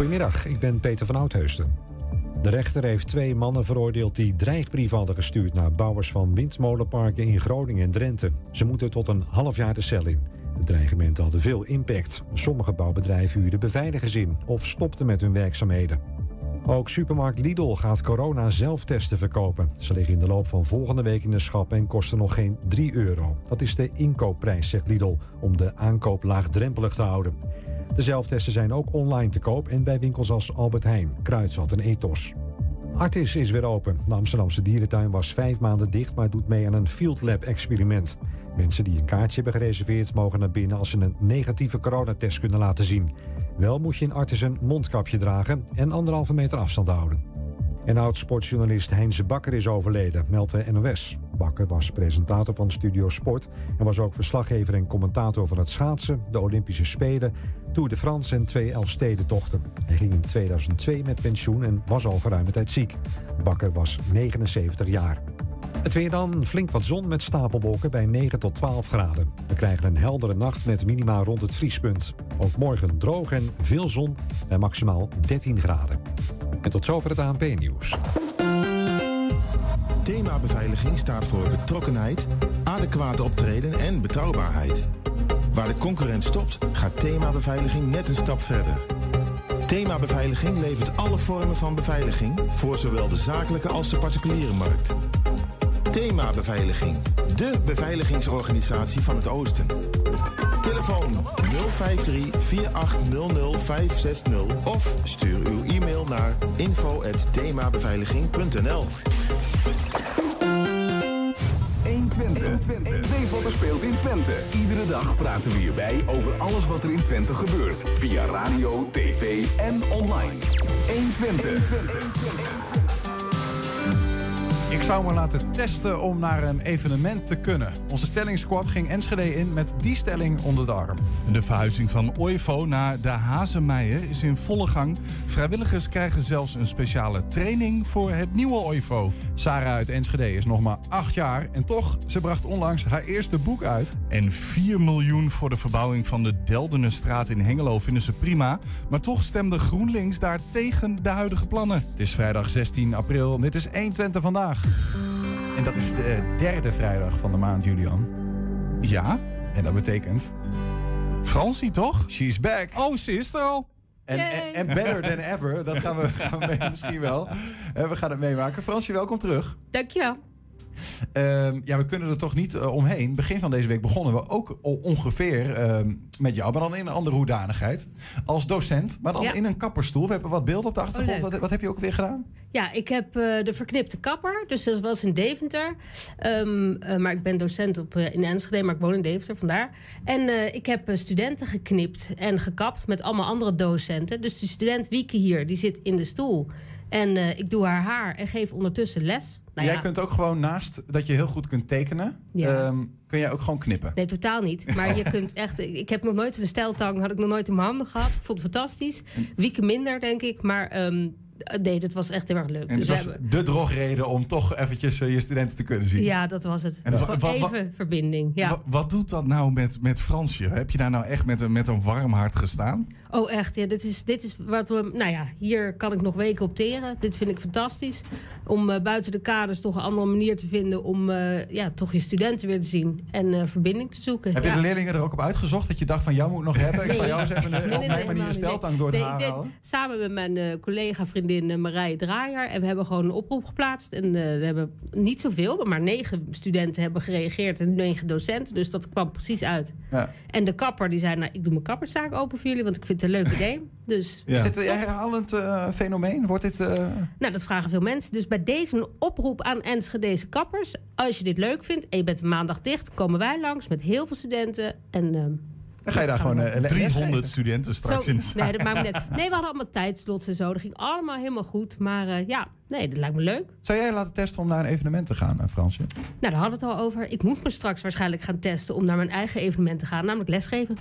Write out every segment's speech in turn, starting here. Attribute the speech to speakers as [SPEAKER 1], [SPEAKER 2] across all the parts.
[SPEAKER 1] Goedemiddag, ik ben Peter van Oudheusden. De rechter heeft twee mannen veroordeeld die dreigbrieven hadden gestuurd naar bouwers van windmolenparken in Groningen en Drenthe. Ze moeten tot een half jaar de cel in. De dreigementen hadden veel impact. Sommige bouwbedrijven huurden beveiligers in of stopten met hun werkzaamheden. Ook supermarkt Lidl gaat corona zelftesten verkopen. Ze liggen in de loop van volgende week in de schap en kosten nog geen 3 euro. Dat is de inkoopprijs, zegt Lidl, om de aankoop laagdrempelig te houden. De zelftesten zijn ook online te koop en bij winkels als Albert Heijn, Kruidvat en Ethos. Artis is weer open. De Amsterdamse dierentuin was vijf maanden dicht, maar doet mee aan een Field Lab experiment. Mensen die een kaartje hebben gereserveerd mogen naar binnen als ze een negatieve coronatest kunnen laten zien. Wel moet je in Artis een mondkapje dragen en anderhalve meter afstand houden. En oud-sportjournalist Heinze Bakker is overleden, meldt de NOS. Bakker was presentator van Studio Sport en was ook verslaggever en commentator van het schaatsen, de Olympische Spelen, Tour de France en twee Elfstedentochten. Hij ging in 2002 met pensioen en was al geruime tijd ziek. Bakker was 79 jaar. Het weer dan flink wat zon met stapelwolken bij 9 tot 12 graden. We krijgen een heldere nacht met minima rond het vriespunt. Ook morgen droog en veel zon bij maximaal 13 graden. En tot zover het ANP-nieuws.
[SPEAKER 2] Thema beveiliging staat voor betrokkenheid, adequate optreden en betrouwbaarheid. Waar de concurrent stopt, gaat thema beveiliging net een stap verder. Thema Beveiliging levert alle vormen van beveiliging voor zowel de zakelijke als de particuliere markt. Thema Beveiliging, de beveiligingsorganisatie van het Oosten. Telefoon 053 4800 560 of stuur uw e-mail naar info@themabeveiliging.nl.
[SPEAKER 3] 120. En weet wat er speelt in Twente. Iedere dag praten we hierbij over alles wat er in Twente gebeurt. Via radio, tv en online. 120.
[SPEAKER 4] Ik zou me laten testen om naar een evenement te kunnen. Onze stellingssquad ging Enschede in met die stelling onder de arm.
[SPEAKER 5] De verhuizing van OIVO naar de Hazemeijer is in volle gang. Vrijwilligers krijgen zelfs een speciale training voor het nieuwe OIVO.
[SPEAKER 4] Sarah uit Enschede is nog maar acht jaar en toch, ze bracht onlangs haar eerste boek uit.
[SPEAKER 5] En 4 miljoen voor de verbouwing van de Deldenenstraat in Hengelo vinden ze prima. Maar toch stemde GroenLinks daar tegen de huidige plannen.
[SPEAKER 4] Het is vrijdag 16 april en dit is 120 vandaag. En dat is de derde vrijdag van de maand, Julian.
[SPEAKER 5] Ja?
[SPEAKER 4] En dat betekent...
[SPEAKER 5] Fransie, toch?
[SPEAKER 4] She's back.
[SPEAKER 5] Oh, ze is er al.
[SPEAKER 4] En, en, en better than ever, dat gaan we, gaan we mee, misschien wel. Eh, We gaan het meemaken. Fransje, welkom terug.
[SPEAKER 6] Dankjewel.
[SPEAKER 4] Ehm, ja, we kunnen er toch niet eh, omheen. Begin van deze week begonnen we ook ongeveer ehm, met jou, maar dan in een andere hoedanigheid. Als docent, maar dan
[SPEAKER 6] Ja.
[SPEAKER 4] in een kapperstoel. We hebben wat beelden op de achtergrond.
[SPEAKER 6] leuk.
[SPEAKER 4] wat, wat heb je ook weer gedaan?
[SPEAKER 6] Ja, ik heb eh, de verknipte kapper. Dus dat was in Deventer. Ehm, eh, maar ik ben docent op, in Enschede, maar ik woon in Deventer, vandaar. En ik heb studenten geknipt en gekapt met allemaal andere docenten. Dus de student Wieke hier, die zit in de stoel. En ik doe haar haar en geef ondertussen les. Nou
[SPEAKER 4] jij
[SPEAKER 6] ja,
[SPEAKER 4] kunt ook gewoon naast dat je heel goed kunt tekenen,
[SPEAKER 6] Ja.
[SPEAKER 4] ehm, kun jij ook gewoon knippen.
[SPEAKER 6] Nee, totaal niet. Maar je kunt echt. Ik heb nog nooit een stijltang, had ik nog nooit in mijn handen gehad. Ik vond het fantastisch. Wieke minder, denk ik. Maar ehm, nee, dat was echt heel erg leuk.
[SPEAKER 4] En
[SPEAKER 6] Dus
[SPEAKER 4] dat was
[SPEAKER 6] hebben,
[SPEAKER 4] de drogreden om toch eventjes eh, je studenten te kunnen zien.
[SPEAKER 6] ja, dat was het.
[SPEAKER 5] En wa- wa- wa-
[SPEAKER 6] Even verbinding. Ja.
[SPEAKER 5] Wa- Wat doet dat nou met, met Fransje? Heb je daar nou echt met een, met een warm hart gestaan?
[SPEAKER 6] Oh, echt. Ja, dit, is, dit is wat we. Nou ja, hier kan ik nog weken op teren. Dit vind ik fantastisch. Om eh, buiten de kaders toch een andere manier te vinden. om eh, ja, toch je studenten weer te zien. en eh, verbinding te zoeken.
[SPEAKER 4] Heb je de leerlingen er ook op uitgezocht dat je dacht van jou moet nog hebben? Ik zal jou eens even
[SPEAKER 6] Nee, nee,
[SPEAKER 4] op mijn manier een steltang door de haar halen.
[SPEAKER 6] Samen met mijn collega-vriendin eh, Marije Draaier. En we hebben gewoon een oproep geplaatst. En we hebben niet zoveel, maar negen studenten hebben gereageerd. En negen docenten. Dus dat kwam precies uit.
[SPEAKER 4] Ja.
[SPEAKER 6] En de kapper die zei, nou, ik doe mijn kapperstaak open voor jullie. Want ik vind het een leuk idee. Dus
[SPEAKER 4] Is dit een herhalend eh, fenomeen? Wordt dit... eh,
[SPEAKER 6] nou, dat vragen veel mensen. Dus bij deze een oproep aan Enschedeze kappers. Als je dit leuk vindt en je bent maandag dicht... komen wij langs met heel veel studenten. En ehm,
[SPEAKER 4] dan ga je daar gewoon... eh, les
[SPEAKER 5] 300
[SPEAKER 4] geven.
[SPEAKER 5] studenten straks
[SPEAKER 6] zo,
[SPEAKER 5] in de
[SPEAKER 6] nee, dat maakt me net. Nee, we hadden allemaal tijdslots en zo. Dat ging allemaal helemaal goed. Maar eh, ja, nee, dat lijkt me leuk.
[SPEAKER 4] Zou jij laten testen om naar een evenement te gaan, eh, Fransje?
[SPEAKER 6] Nou, daar hadden we het al over. Ik moet me straks waarschijnlijk gaan testen... om naar mijn eigen evenement te gaan, namelijk lesgeven.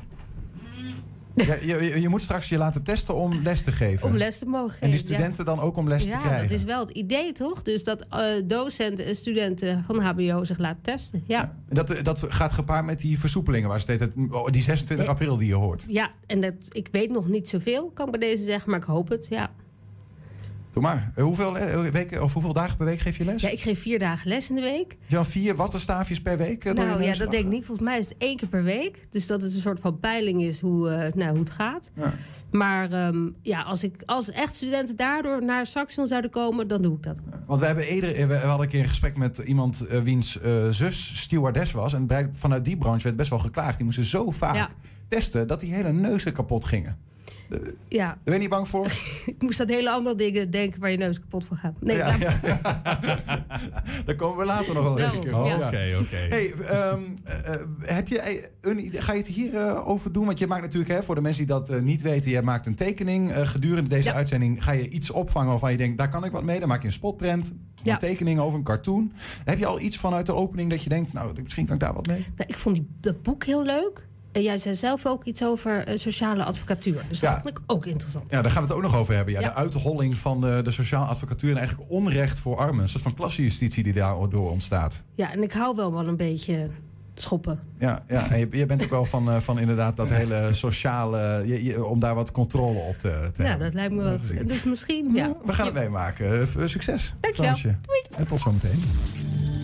[SPEAKER 4] Ja, je, je, moet straks je laten testen om les te geven.
[SPEAKER 6] Om les te mogen geven.
[SPEAKER 4] En die studenten dan ook om les
[SPEAKER 6] ja,
[SPEAKER 4] te krijgen.
[SPEAKER 6] Ja, dat is wel het idee, toch? Dus dat uh, docenten en studenten van HBO zich laten testen. Ja.
[SPEAKER 4] Dat, dat gaat gepaard met die versoepelingen waar steeds het, oh, die 26 april die je hoort.
[SPEAKER 6] Ja, en dat, ik weet nog niet zoveel, kan ik bij deze zeggen, maar ik hoop het, ja.
[SPEAKER 4] Doe maar. Eh, hoeveel, weken, of hoeveel dagen per week geef je les?
[SPEAKER 6] Ja, ik geef vier dagen les in de week.
[SPEAKER 4] Ja, vier wattenstaafjes per week?
[SPEAKER 6] Nou ja, dat denk ik niet. Volgens mij is het één keer per week. Dus dat het een soort van peiling is hoe, uh, nou, hoe het gaat. Ja. Maar um, ja, als, ik, als echt studenten daardoor naar Saxion zouden komen, dan doe ik dat.
[SPEAKER 4] Want we, hebben eerder, we hadden een keer een gesprek met iemand uh, wiens zus stewardess was. En bij, vanuit die branche werd best wel geklaagd. Die moesten zo vaak ja. testen dat die hele neuzen kapot gingen.
[SPEAKER 6] Ja.
[SPEAKER 4] Ben je niet bang voor?
[SPEAKER 6] ik moest aan hele andere dingen denken waar je neus kapot van gaat. Nee,
[SPEAKER 4] ja, ja. Daar komen we later nog wel even.
[SPEAKER 5] Oké, oké.
[SPEAKER 4] Hey, um, uh, heb je een, ga je het hier uh, over doen? Want je maakt natuurlijk, hè, voor de mensen die dat uh, niet weten, je maakt een tekening. gedurende deze uitzending ga je iets opvangen waarvan je denkt, daar kan ik wat mee. Dan maak je een spotprint, een tekening over een cartoon. Heb je al iets vanuit de opening dat je denkt, nou, misschien kan ik daar wat mee?
[SPEAKER 6] Nou, ik vond die, dat boek heel leuk. En jij zei zelf ook iets over uh, sociale advocatuur. Dus dat vond ik ook interessant.
[SPEAKER 4] Ja, daar gaan we het ook nog over hebben. Ja, De uitholling van de, de sociale advocatuur en eigenlijk onrecht voor armen. Een soort van klassenjustitie die daardoor ontstaat.
[SPEAKER 6] Ja, en ik hou wel wel een beetje schoppen.
[SPEAKER 4] Ja, ja en je, je bent ook wel van, uh, van inderdaad dat hele sociale... Je, je, om daar wat controle op te, te
[SPEAKER 6] ja,
[SPEAKER 4] hebben.
[SPEAKER 6] dat lijkt me wel... Dus misschien, ja.
[SPEAKER 4] We gaan het meemaken. Succes.
[SPEAKER 6] Dankjewel. Fransje.
[SPEAKER 4] Doei. En tot zometeen.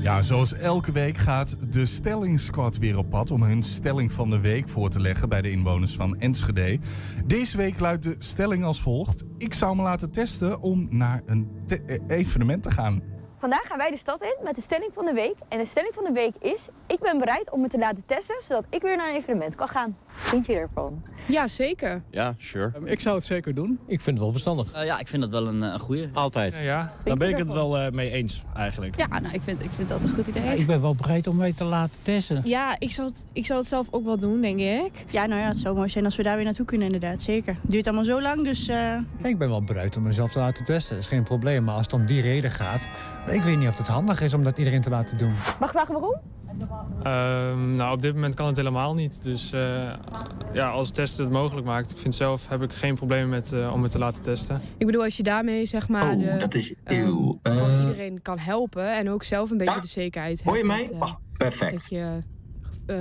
[SPEAKER 5] Ja, zoals elke week gaat de stellingsquad weer op pad om hun stelling van de week voor te leggen bij de inwoners van Enschede. Deze week luidt de stelling als volgt: Ik zou me laten testen om naar een evenement te gaan.
[SPEAKER 7] Vandaag gaan wij de stad in met de stelling van de week. En de stelling van de week is: ik ben bereid om me te laten testen zodat ik weer naar een evenement kan gaan. Vind je ervan?
[SPEAKER 8] Ja, zeker.
[SPEAKER 9] Ja, sure.
[SPEAKER 10] Um, ik zou het zeker doen.
[SPEAKER 9] Ik vind het wel verstandig.
[SPEAKER 11] Uh, ja, ik vind dat wel een, een goede.
[SPEAKER 9] Altijd.
[SPEAKER 10] Ja, ja.
[SPEAKER 9] Daar ben ik het wel uh, mee eens, eigenlijk.
[SPEAKER 8] Ja, nou, ik, vind, ik vind dat een goed idee. Ja,
[SPEAKER 12] ik ben wel bereid om mij te laten testen.
[SPEAKER 8] Ja, ik zou, het, ik zou het zelf ook wel doen, denk ik.
[SPEAKER 13] Ja, nou ja, het zou mooi zijn als we daar weer naartoe kunnen, inderdaad. Zeker. Het duurt allemaal zo lang, dus... Uh...
[SPEAKER 12] Ik ben wel bereid om mezelf te laten testen. Dat is geen probleem. Maar als het om die reden gaat... Ik weet niet of het handig is om dat iedereen te laten doen.
[SPEAKER 7] Mag ik vragen waarom?
[SPEAKER 10] Um, nou, op dit moment kan het helemaal niet. Dus uh, ja, als het testen het mogelijk maakt. Ik vind zelf heb ik geen probleem met uh, om het te laten testen.
[SPEAKER 8] Ik bedoel, als je daarmee zeg maar...
[SPEAKER 14] Oh,
[SPEAKER 8] de,
[SPEAKER 14] dat is.
[SPEAKER 8] Uh, iedereen kan helpen en ook zelf een beetje
[SPEAKER 14] ja?
[SPEAKER 8] de zekerheid
[SPEAKER 14] Hoor je
[SPEAKER 8] hebt.
[SPEAKER 14] mij? Dat, oh, perfect.
[SPEAKER 8] Dat je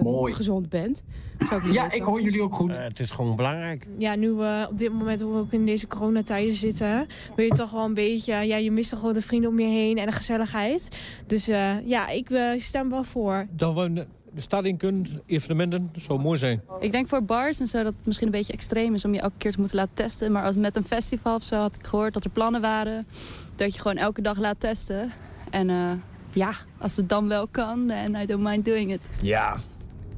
[SPEAKER 14] Mooi.
[SPEAKER 8] gezond bent.
[SPEAKER 14] Ik ja, ik hoor jullie ook goed.
[SPEAKER 9] het is gewoon belangrijk.
[SPEAKER 8] Ja, nu we op dit moment hoe we ook in deze coronatijden zitten... wil je toch wel een beetje... Ja, je mist toch gewoon de vrienden om je heen en de gezelligheid. Dus ja, ik stem wel voor.
[SPEAKER 9] Dat we de stad in kunnen, evenementen, dat zou mooi zijn.
[SPEAKER 15] Ik denk voor bars en zo dat het misschien een beetje extreem is om je elke keer te moeten laten testen. Maar als met een festival of zo had ik gehoord dat er plannen waren dat je gewoon elke dag laat testen. En uh, ja, als het dan wel kan, en I don't mind doing it.
[SPEAKER 9] Ja,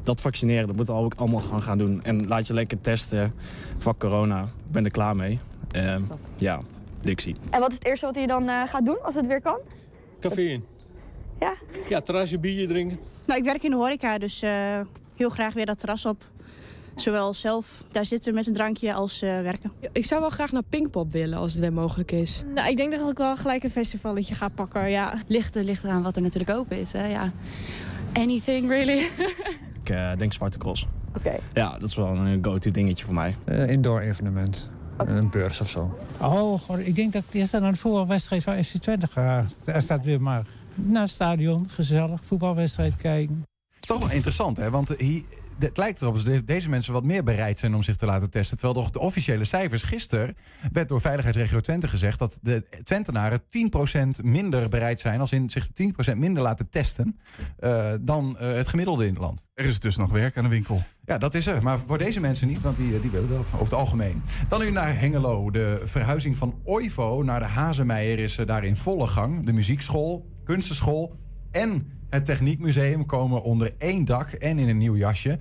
[SPEAKER 9] dat vaccineren, dat moeten we ook allemaal gewoon gaan doen. En laat je lekker testen van corona. Ik ben er klaar mee. Uh, ja, Dixie.
[SPEAKER 7] En wat is het eerste wat je dan uh, gaat doen als het weer kan?
[SPEAKER 9] Café in.
[SPEAKER 7] Ja?
[SPEAKER 9] Ja, terrasje, biertje drinken.
[SPEAKER 13] Nou, ik werk in de horeca, dus uh, heel graag weer dat terras op. Zowel zelf daar zitten met een drankje als uh, werken.
[SPEAKER 8] Ik zou wel graag naar Pinkpop willen als het weer mogelijk is. Nou, ik denk dat ik wel gelijk een festivalletje ga pakken, ja.
[SPEAKER 15] Ligt er, ligt aan wat er natuurlijk open is, hè, ja. Anything, really.
[SPEAKER 9] ik uh, denk Zwarte Cross.
[SPEAKER 7] Oké. Okay.
[SPEAKER 9] Ja, dat is wel een go-to dingetje voor mij.
[SPEAKER 12] Uh, indoor evenement. Okay. Een beurs of zo. Oh, ik denk dat eerst naar de voetbalwedstrijd van FC Twente ga. Daar staat weer maar naar het stadion, gezellig, voetbalwedstrijd kijken.
[SPEAKER 4] Toch wel interessant, hè? Want hier, het lijkt erop dat deze mensen wat meer bereid zijn om zich te laten testen. Terwijl toch de officiële cijfers gisteren werd door Veiligheidsregio Twente gezegd dat de Twentenaren 10% minder bereid zijn, als in zich 10% minder laten testen, uh, dan uh, het gemiddelde in het land.
[SPEAKER 5] Er is dus nog werk aan de winkel.
[SPEAKER 4] Ja, dat is er. Maar voor deze mensen niet, want die, die willen dat over het algemeen. Dan nu naar Hengelo. De verhuizing van Oivo naar de Hazemeijer is daar in volle gang. De muziekschool, kunstenschool en het Techniekmuseum komen onder één dak en in een nieuw jasje.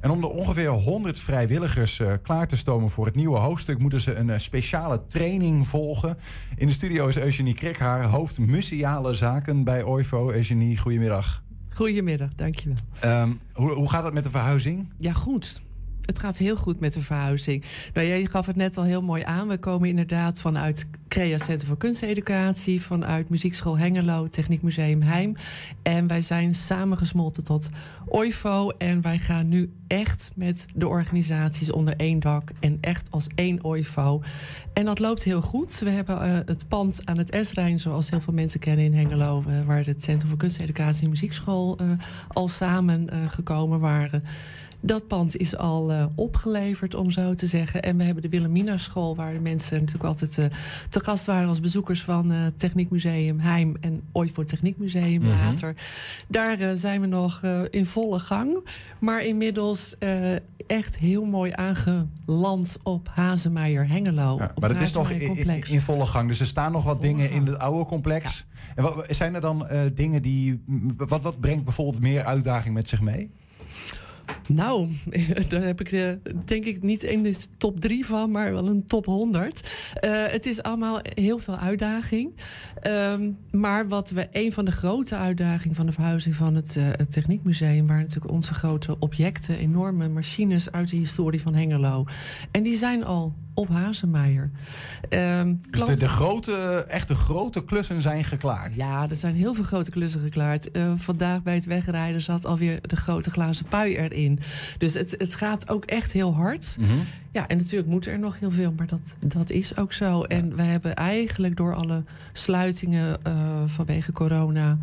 [SPEAKER 4] En om de ongeveer 100 vrijwilligers uh, klaar te stomen voor het nieuwe hoofdstuk, moeten ze een uh, speciale training volgen. In de studio is Eugenie Krikhaar, hoofd museale zaken bij OIVO. Eugenie, goedemiddag.
[SPEAKER 16] Goedemiddag, dankjewel.
[SPEAKER 4] Um, hoe, hoe gaat het met de verhuizing?
[SPEAKER 16] Ja, goed. Het gaat heel goed met de verhuizing. Nou, jij gaf het net al heel mooi aan. We komen inderdaad vanuit
[SPEAKER 11] Crea Center voor Kunsteducatie vanuit Muziekschool Hengelo, Techniekmuseum Heim. En wij zijn samengesmolten tot OIFO. En wij gaan nu echt met de organisaties onder één dak en echt als één OIFO. En dat loopt heel goed. We hebben uh, het pand aan het S-Rijn, zoals heel veel mensen kennen in Hengelo, uh, waar het Centrum voor Kunsteducatie en Muziekschool uh, al samen gekomen waren. Dat pand is al uh, opgeleverd, om zo te zeggen. En we hebben de Wilhelmina School, waar de mensen natuurlijk altijd uh, te gast waren als bezoekers van uh, Techniekmuseum Heim en ooit voor Techniekmuseum
[SPEAKER 16] Mhm.
[SPEAKER 11] later. Daar zijn we nog in volle gang. Maar inmiddels echt heel mooi aangeland op Hazemeijer Hengelo.
[SPEAKER 4] Ja, maar het is nog
[SPEAKER 11] Hazemeijer
[SPEAKER 4] in, volle gang. Dus er staan nog wat dingen in het oude complex. En wat, zijn er dan eh, dingen die. Wat, wat brengt bijvoorbeeld meer uitdaging met zich mee?
[SPEAKER 11] Nou, daar heb ik eh, denk ik niet in top 3 van, maar wel een top 100. Uh, het is allemaal heel veel uitdaging. Um, maar wat we, een van de grote uitdagingen van de verhuizing van het, uh, het Techniekmuseum, waren natuurlijk onze grote objecten, enorme machines uit de historie van Hengelo. En die zijn al op Hazemeijer. Um,
[SPEAKER 4] dus de, de, grote, echt de grote klussen zijn geklaard?
[SPEAKER 11] Ja, er zijn heel veel grote klussen geklaard. Uh, vandaag bij het wegrijden zat alweer de grote glazen pui erin. Dus het, het gaat ook echt heel hard.
[SPEAKER 4] Mhm.
[SPEAKER 11] Mm -hmm. Ja, en natuurlijk moet er nog heel veel, maar dat, dat is ook zo. Ja. En we hebben eigenlijk door alle sluitingen uh, vanwege corona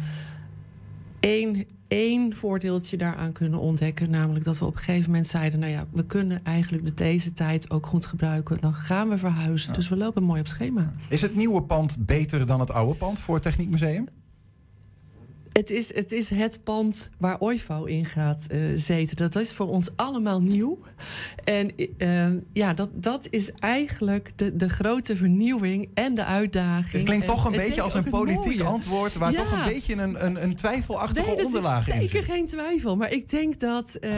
[SPEAKER 11] één, één voordeeltje daaraan kunnen ontdekken. Namelijk dat we op een gegeven moment zeiden... nou ja, we kunnen eigenlijk de deze tijd ook goed gebruiken. Dan gaan we verhuizen. Ja. Dus we lopen mooi op schema.
[SPEAKER 4] Is het nieuwe pand beter dan het oude pand voor het Techniekmuseum?
[SPEAKER 11] Het is, het is het pand waar OIFO in gaat uh, zitten. Dat is voor ons allemaal nieuw. En uh, ja, dat, dat is eigenlijk de, de grote vernieuwing en de uitdaging.
[SPEAKER 4] Het klinkt toch een
[SPEAKER 11] en
[SPEAKER 4] beetje als een politiek antwoord... waar
[SPEAKER 11] ja.
[SPEAKER 4] toch een beetje een, een, een twijfelachtige
[SPEAKER 11] nee,
[SPEAKER 4] onderlaag in
[SPEAKER 11] zit. zeker geen twijfel. Maar ik denk dat uh,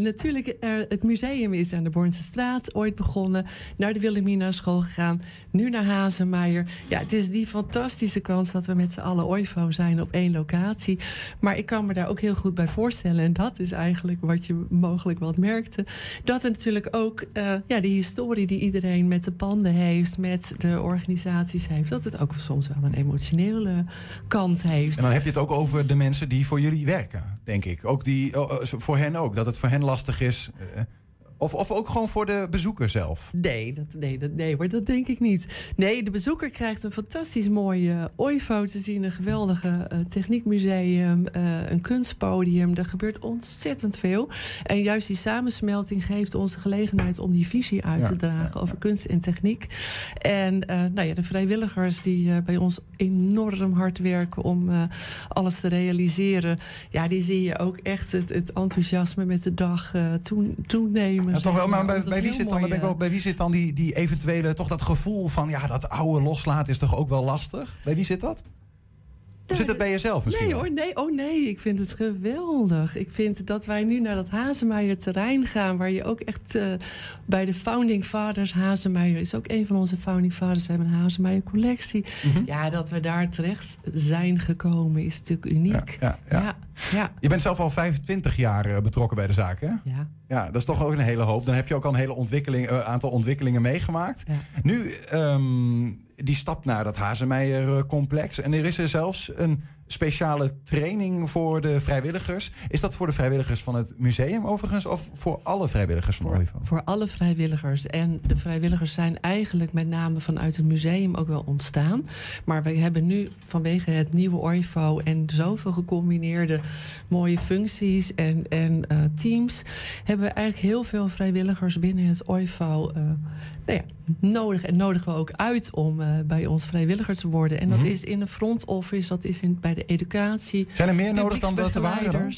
[SPEAKER 11] natuurlijk het museum is aan de Bornse straat ooit begonnen. Naar de Wilhelmina school gegaan. Nu naar Hazemeijer. Ja, het is die fantastische kans dat we met z'n allen OIFO zijn op één locatie. Maar ik kan me daar ook heel goed bij voorstellen. En dat is eigenlijk wat je mogelijk wat merkte. Dat er natuurlijk ook uh, ja, de historie die iedereen met de panden heeft, met de organisaties heeft, dat het ook soms wel een emotionele kant heeft.
[SPEAKER 4] En dan heb je het ook over de mensen die voor jullie werken, denk ik. Ook die, uh, voor hen ook. Dat het voor hen lastig is. Uh, of, of ook gewoon voor de bezoeker zelf?
[SPEAKER 11] Nee, dat, nee, dat, nee hoor, dat denk ik niet. Nee, de bezoeker krijgt een fantastisch mooie uh, OIFO te zien. Een geweldige uh, techniekmuseum, uh, een kunstpodium. Er gebeurt ontzettend veel. En juist die samensmelting geeft ons de gelegenheid om die visie uit ja, te dragen ja, over ja. kunst en techniek. En nou ja, de vrijwilligers die bij ons enorm hard werken om alles te realiseren. Ja, die zie je ook echt het, het enthousiasme met de dag toen,
[SPEAKER 4] Ja, toch wel, maar bij, bij, wie zit dan, ben wel, bij wie zit dan die, die eventuele, toch dat gevoel van, ja, dat oude loslaten is toch ook wel lastig? Bij wie zit dat? Of zit het bij jezelf misschien?
[SPEAKER 11] Nee hoor, nee, oh nee, ik vind het geweldig. Ik vind dat wij nu naar dat Hazemeijer terrein gaan, waar je ook echt uh, bij de Founding Fathers, Hazemeijer is ook een van onze Founding Fathers, we hebben een Hazemeijer collectie. Mm -hmm. Ja, dat we daar terecht zijn gekomen is natuurlijk uniek.
[SPEAKER 4] Ja, ja, ja.
[SPEAKER 11] ja, ja.
[SPEAKER 4] Je bent zelf al 25 jaar uh, betrokken bij de zaak, hè?
[SPEAKER 11] Ja.
[SPEAKER 4] Ja, dat is toch ook een hele hoop. Dan heb je ook al een hele ontwikkeling, uh, aantal ontwikkelingen meegemaakt.
[SPEAKER 11] Ja.
[SPEAKER 4] Nu, um, die stap naar dat Hazemeijer-complex. En er is er zelfs een speciale training voor de vrijwilligers. Is dat voor de vrijwilligers van het museum overigens... of voor alle vrijwilligers van OIVO?
[SPEAKER 11] Voor alle vrijwilligers. En de vrijwilligers zijn eigenlijk met name vanuit het museum ook wel ontstaan. Maar we hebben nu vanwege het nieuwe OIVO... en zoveel gecombineerde mooie functies en, en uh, teams... hebben we eigenlijk heel veel vrijwilligers binnen het OIVO... Uh, nou ja, nodig en nodigen we ook uit om uh, bij ons vrijwilliger te worden. En dat mm -hmm. is in de front office, dat is in, bij de educatie.
[SPEAKER 4] Zijn er meer nodig dan dat er waren dan?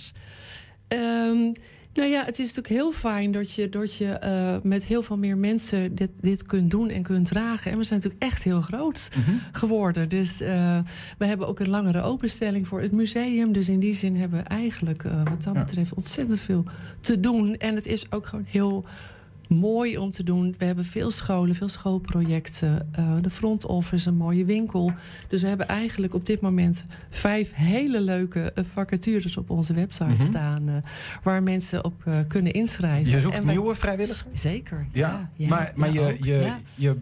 [SPEAKER 11] Um, nou ja, het is natuurlijk heel fijn dat je, dat je uh, met heel veel meer mensen dit, dit kunt doen en kunt dragen. En we zijn natuurlijk echt heel groot mm -hmm. geworden. Dus uh, we hebben ook een langere openstelling voor het museum. Dus in die zin hebben we eigenlijk uh, wat dat ja. betreft ontzettend veel te doen. En het is ook gewoon heel mooi om te doen. We hebben veel scholen, veel schoolprojecten. Uh, de front office, een mooie winkel. Dus we hebben eigenlijk op dit moment vijf hele leuke uh, vacatures op onze website mm -hmm. staan. Uh, waar mensen op uh, kunnen inschrijven.
[SPEAKER 4] Je zoekt en nieuwe vrijwilligers?
[SPEAKER 11] Zeker.
[SPEAKER 4] Ja,
[SPEAKER 11] ja, ja
[SPEAKER 4] maar, maar
[SPEAKER 11] ja,
[SPEAKER 4] je, je, je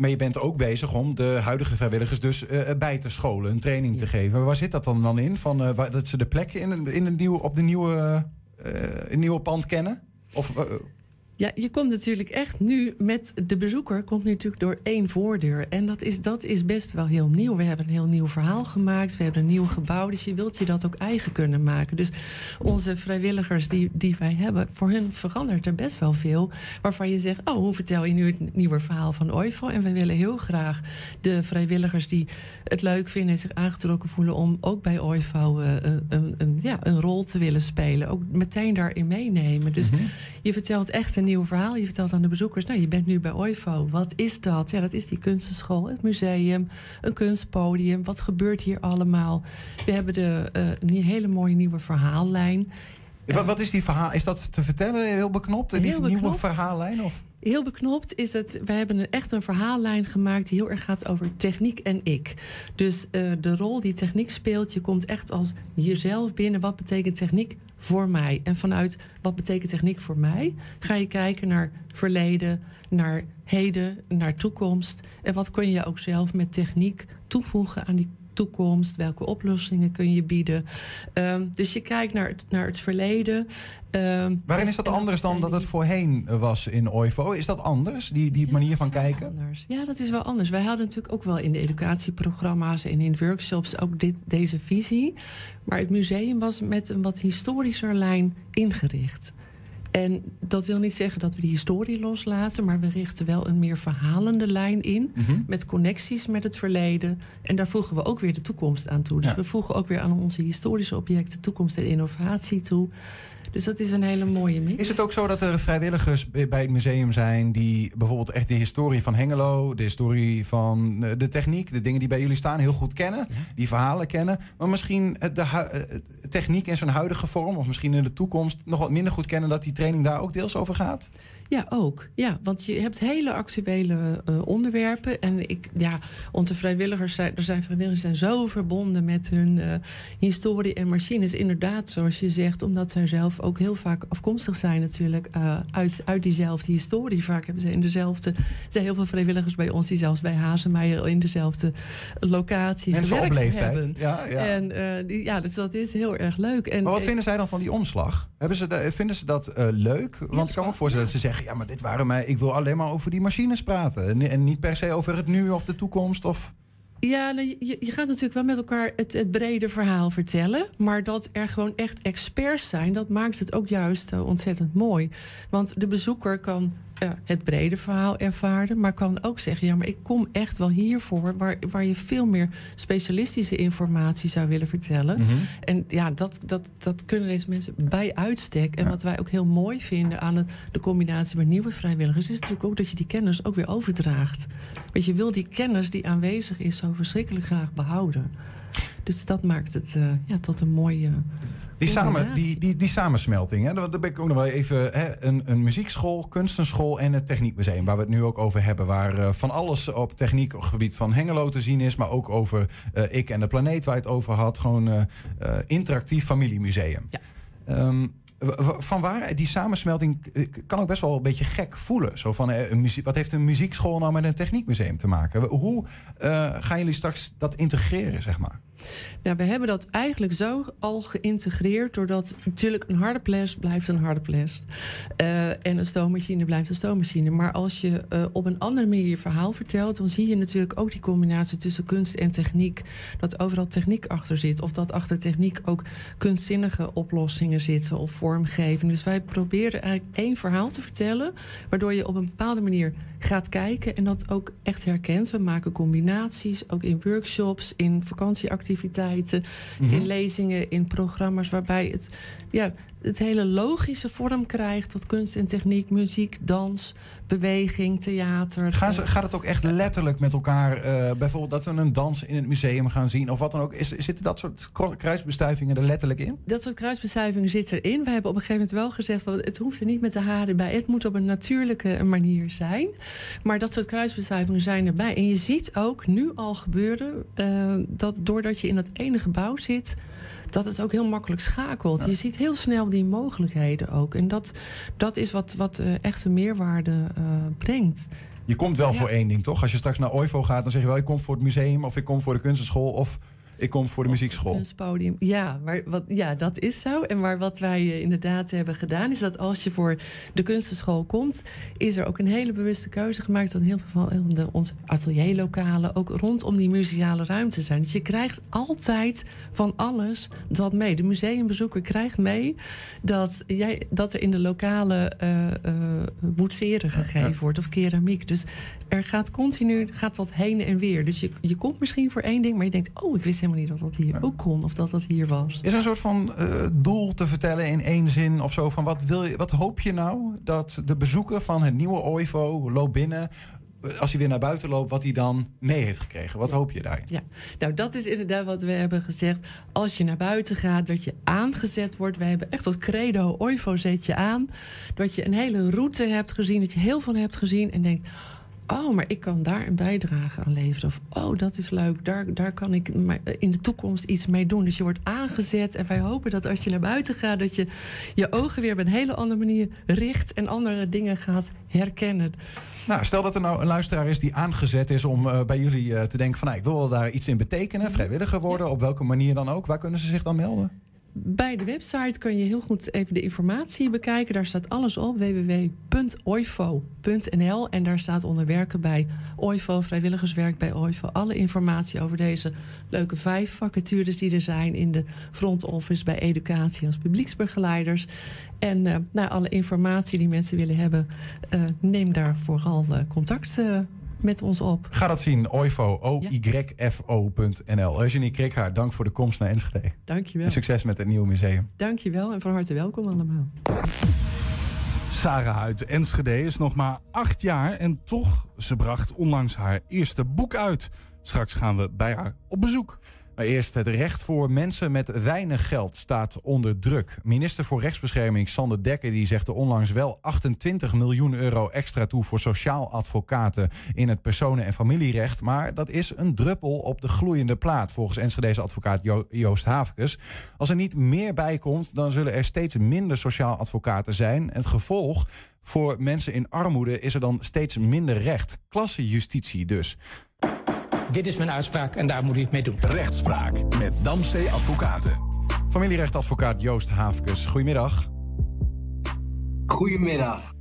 [SPEAKER 4] maar je bent ook bezig om de huidige vrijwilligers dus eh, bij te scholen, een training te geven. Waar zit dat dan, dan in? Van, eh, waar, dat ze de plekken in, in een nieuw, op de nieuwe, eh, nieuwe pand kennen? Of, eh,
[SPEAKER 11] Ja, je komt natuurlijk echt nu met de bezoeker komt nu natuurlijk door één voordeur. En dat is, dat is best wel heel nieuw. We hebben een heel nieuw verhaal gemaakt. We hebben een nieuw gebouw. Dus je wilt je dat ook eigen kunnen maken. Dus onze vrijwilligers die, die wij hebben, voor hun verandert er best wel veel. Waarvan je zegt, oh, hoe vertel je nu het nieuwe verhaal van OIVO? En we willen heel graag de vrijwilligers die het leuk vinden en zich aangetrokken voelen om ook bij OIVO eh, een, een, een, ja, een rol te willen spelen. Ook meteen daarin meenemen. Dus je vertelt echt een nieuw verhaal. Je vertelt aan de bezoekers, nou, je bent nu bij OIVO. Wat is dat? Ja, dat is die kunstenschool, het museum, een kunstpodium. Wat gebeurt hier allemaal? We hebben de, eh, een hele mooie nieuwe verhaallijn.
[SPEAKER 4] wat, wat is die verhaal? Is dat te vertellen heel beknopt? Die
[SPEAKER 11] Heel
[SPEAKER 4] nieuwe verhaallijn? Of?
[SPEAKER 11] Heel beknopt is het. We hebben een, echt een verhaallijn gemaakt die heel erg gaat over techniek en ik. Dus eh, de rol die techniek speelt, je komt echt als jezelf binnen. Wat betekent techniek voor mij? En vanuit wat betekent techniek voor mij, ga je kijken naar verleden, naar heden, naar toekomst. En wat kun je ook zelf met techniek toevoegen aan die toekomst? Welke oplossingen kun je bieden? Ehm, dus je kijkt naar het, naar het verleden. Ehm,
[SPEAKER 4] Waarin
[SPEAKER 11] dus-
[SPEAKER 4] is dat anders dan dat het voorheen was in OIVO? Is dat anders, die, die manier van kijken?
[SPEAKER 11] Ja, dat is wel anders. Wij hadden natuurlijk ook wel in de educatieprogramma's en in workshops ook dit, deze visie. Maar het museum was met een wat historischer lijn ingericht. En dat wil niet zeggen dat we die historie loslaten, maar we richten wel een meer verhalende lijn in.
[SPEAKER 4] Mhm.
[SPEAKER 11] Met connecties met het verleden. En daar voegen we ook weer de toekomst aan toe. Dus
[SPEAKER 4] Ja.
[SPEAKER 11] we voegen ook weer aan onze historische objecten toekomst en innovatie toe. Dus dat is een hele mooie mix.
[SPEAKER 4] Is het ook zo dat er vrijwilligers bij het museum zijn die bijvoorbeeld echt de historie van Hengelo, de historie van eh, de techniek, de dingen die bij jullie staan heel goed kennen, die verhalen kennen, maar misschien eh, de eh, techniek in zijn huidige vorm of misschien in de toekomst nog wat minder goed kennen dat die training daar ook deels over gaat?
[SPEAKER 11] Ja, ook. Ja, want je hebt hele actuele eh, onderwerpen. En ik, ja, onze vrijwilligers zijn, er zijn vrijwilligers zijn zo verbonden met hun eh, historie en machines. Inderdaad, zoals je zegt, omdat zij zelf ook heel vaak afkomstig zijn, natuurlijk, eh, uit, uit diezelfde historie. Vaak hebben ze in dezelfde. Er zijn heel veel vrijwilligers bij ons die zelfs bij Hazenmeijer in dezelfde locatie
[SPEAKER 4] Mensen op
[SPEAKER 11] gewerkt
[SPEAKER 4] leeftijd.
[SPEAKER 11] hebben.
[SPEAKER 4] Ja, ja.
[SPEAKER 11] En die, ja, dus dat is heel erg leuk. En
[SPEAKER 4] Maar wat vinden zij dan van die omslag? Hebben ze de- vinden ze dat leuk? Want ik kan me voorstellen dat ze zeggen: ja, maar dit waren mij. Ik wil alleen maar over die machines praten. En, niet per se over het nu of de toekomst. Of...
[SPEAKER 11] Ja, nou, je, je gaat natuurlijk wel met elkaar het, het brede verhaal vertellen. Maar dat er gewoon echt experts zijn, dat maakt het ook juist eh, ontzettend mooi. Want de bezoeker kan het brede verhaal ervaren, maar kan ook zeggen: ja, maar ik kom echt wel hiervoor, waar, waar je veel meer specialistische informatie zou willen vertellen.
[SPEAKER 16] Mhm.
[SPEAKER 11] En ja, dat, dat, dat kunnen deze mensen bij uitstek. En wat wij ook heel mooi vinden aan het- de combinatie met nieuwe vrijwilligers, is natuurlijk ook dat je die kennis ook weer overdraagt. Want je wil die kennis die aanwezig is zo verschrikkelijk graag behouden. Dus dat maakt het eh, ja, tot een mooie.
[SPEAKER 4] Die, samen, die, die, die samensmelting. Hè? Daar ben ik ook nog wel even. Hè? Een, een muziekschool, kunstenschool en het techniekmuseum. Waar we het nu ook over hebben. Waar eh, van alles op techniekgebied van Hengelo te zien is. Maar ook over eh, Ik en de Planeet waar je het over had. Gewoon eh, interactief familiemuseum. Ehm, w- w- van waar die samensmelting eh, kan ook best wel een beetje gek voelen. Zo van, eh, wat heeft een muziekschool nou met een techniekmuseum te maken? Hoe eh, gaan jullie straks dat integreren, zeg maar?
[SPEAKER 11] Nou, we hebben dat eigenlijk zo al geïntegreerd. Doordat natuurlijk een harde ples blijft een harde ples. En een stoommachine blijft een stoommachine. Maar als je op een andere manier je verhaal vertelt. dan zie je natuurlijk ook die combinatie tussen kunst en techniek. Dat overal techniek achter zit. Of dat achter techniek ook kunstzinnige oplossingen zitten. of vormgeving. Dus wij proberen eigenlijk één verhaal te vertellen. waardoor je op een bepaalde manier gaat kijken en dat ook echt herkent. We maken combinaties, ook in workshops, in vakantieactiviteiten,
[SPEAKER 16] Mhm.
[SPEAKER 11] in lezingen, in programma's, waarbij het, ja, het hele logische vorm krijgt tot kunst en techniek, muziek, dans, beweging, theater.
[SPEAKER 4] Gaan ze, gaat het ook echt letterlijk met elkaar, eh, bijvoorbeeld dat we een dans in het museum gaan zien of wat dan ook? Is, zitten dat soort kruisbestuivingen er letterlijk in?
[SPEAKER 11] Dat soort kruisbestuivingen zit erin. We hebben op een gegeven moment wel gezegd... Wel, het hoeft er niet met de haren bij. Het moet op een natuurlijke manier zijn. Maar dat soort kruisbestuivingen zijn erbij. En je ziet ook nu al gebeuren... eh, dat doordat je in dat ene gebouw zit... dat het ook heel makkelijk schakelt. Je ziet heel snel die mogelijkheden ook. En dat, dat is wat, wat eh, echt een meerwaarde eh, brengt.
[SPEAKER 4] Je komt wel voor één ding, toch? Als je straks naar OIVO gaat, dan zeg je wel... ik kom voor het museum of ik kom voor de kunstenschool... of ik kom voor de muziekschool.
[SPEAKER 11] Kunstpodium. Ja, maar wat, ja, dat is zo. En maar wat wij eh, inderdaad hebben gedaan, is dat als je voor de kunstenschool komt, is er ook een hele bewuste keuze gemaakt dat heel veel van de, onze atelierlokalen ook rondom die museale ruimte zijn. Dus je krijgt altijd van alles dat mee. De museumbezoeker krijgt mee dat, jij, dat er in de lokale uh, uh, boetseren gegeven wordt of keramiek. Dus er gaat continu gaat dat heen en weer. Dus je, je komt misschien voor één ding, maar je denkt, oh, ik wist helemaal niet dat dat hier ook kon of dat dat hier was.
[SPEAKER 4] Is er een soort van uh, doel te vertellen in één zin of zo? Van wat, wil je, wat hoop je nou dat de bezoeker van het nieuwe OIVO loopt binnen als hij weer naar buiten loopt, wat hij dan mee heeft gekregen. Wat hoop je daar?
[SPEAKER 11] Ja, nou dat is inderdaad wat we hebben gezegd. Als je naar buiten gaat, dat je aangezet wordt. We hebben echt dat credo, OIVO zet je aan. Dat je een hele route hebt gezien, dat je heel veel hebt gezien en denkt oh, maar ik kan daar een bijdrage aan leveren. Of, oh, dat is leuk, daar, daar kan ik in de toekomst iets mee doen. Dus je wordt aangezet en wij hopen dat als je naar buiten gaat... dat je je ogen weer op een hele andere manier richt... en andere dingen gaat herkennen.
[SPEAKER 4] Nou, stel dat er nou een luisteraar is die aangezet is om uh, bij jullie uh, te denken van... Nou, ik wil daar iets in betekenen, vrijwilliger worden, op welke manier dan ook. Waar kunnen ze zich dan melden?
[SPEAKER 11] Bij de website kan je heel goed even de informatie bekijken. Daar staat alles op, www.oifo.nl. En daar staat onder werken bij OIFO, vrijwilligerswerk bij OIFO... alle informatie over deze leuke vijf vacatures die er zijn... in de front office bij educatie als publieksbegeleiders. En uh, nou, alle informatie die mensen willen hebben... Uh, neem daar vooral uh, contact met ons op.
[SPEAKER 4] Ga dat zien, oifo, o-y-f-o.nl. Eugenie Krikhaar, dank voor de komst naar Enschede.
[SPEAKER 11] Dankjewel.
[SPEAKER 4] En succes met het nieuwe museum.
[SPEAKER 11] Dankjewel en van harte welkom allemaal.
[SPEAKER 5] Sarah uit Enschede is nog maar acht jaar en toch, ze bracht onlangs haar eerste boek uit. Straks gaan we bij haar op bezoek.
[SPEAKER 4] Eerst het recht voor mensen met weinig geld staat onder druk. Minister voor Rechtsbescherming Sander Dekker die zegt er onlangs wel 28 miljoen euro extra toe voor sociaal advocaten in het personen- en familierecht. Maar dat is een druppel op de gloeiende plaat volgens Enschede's advocaat jo Joost Havekes. Als er niet meer bij komt, dan zullen er steeds minder sociaal advocaten zijn. Het gevolg voor mensen in armoede is er dan steeds minder recht. Klassejustitie dus.
[SPEAKER 14] Dit is mijn uitspraak en daar moet u het mee doen.
[SPEAKER 3] Rechtspraak met Damstee Advocaten.
[SPEAKER 4] Familierechtadvocaat Joost Haafkes, goedemiddag.
[SPEAKER 16] Goedemiddag.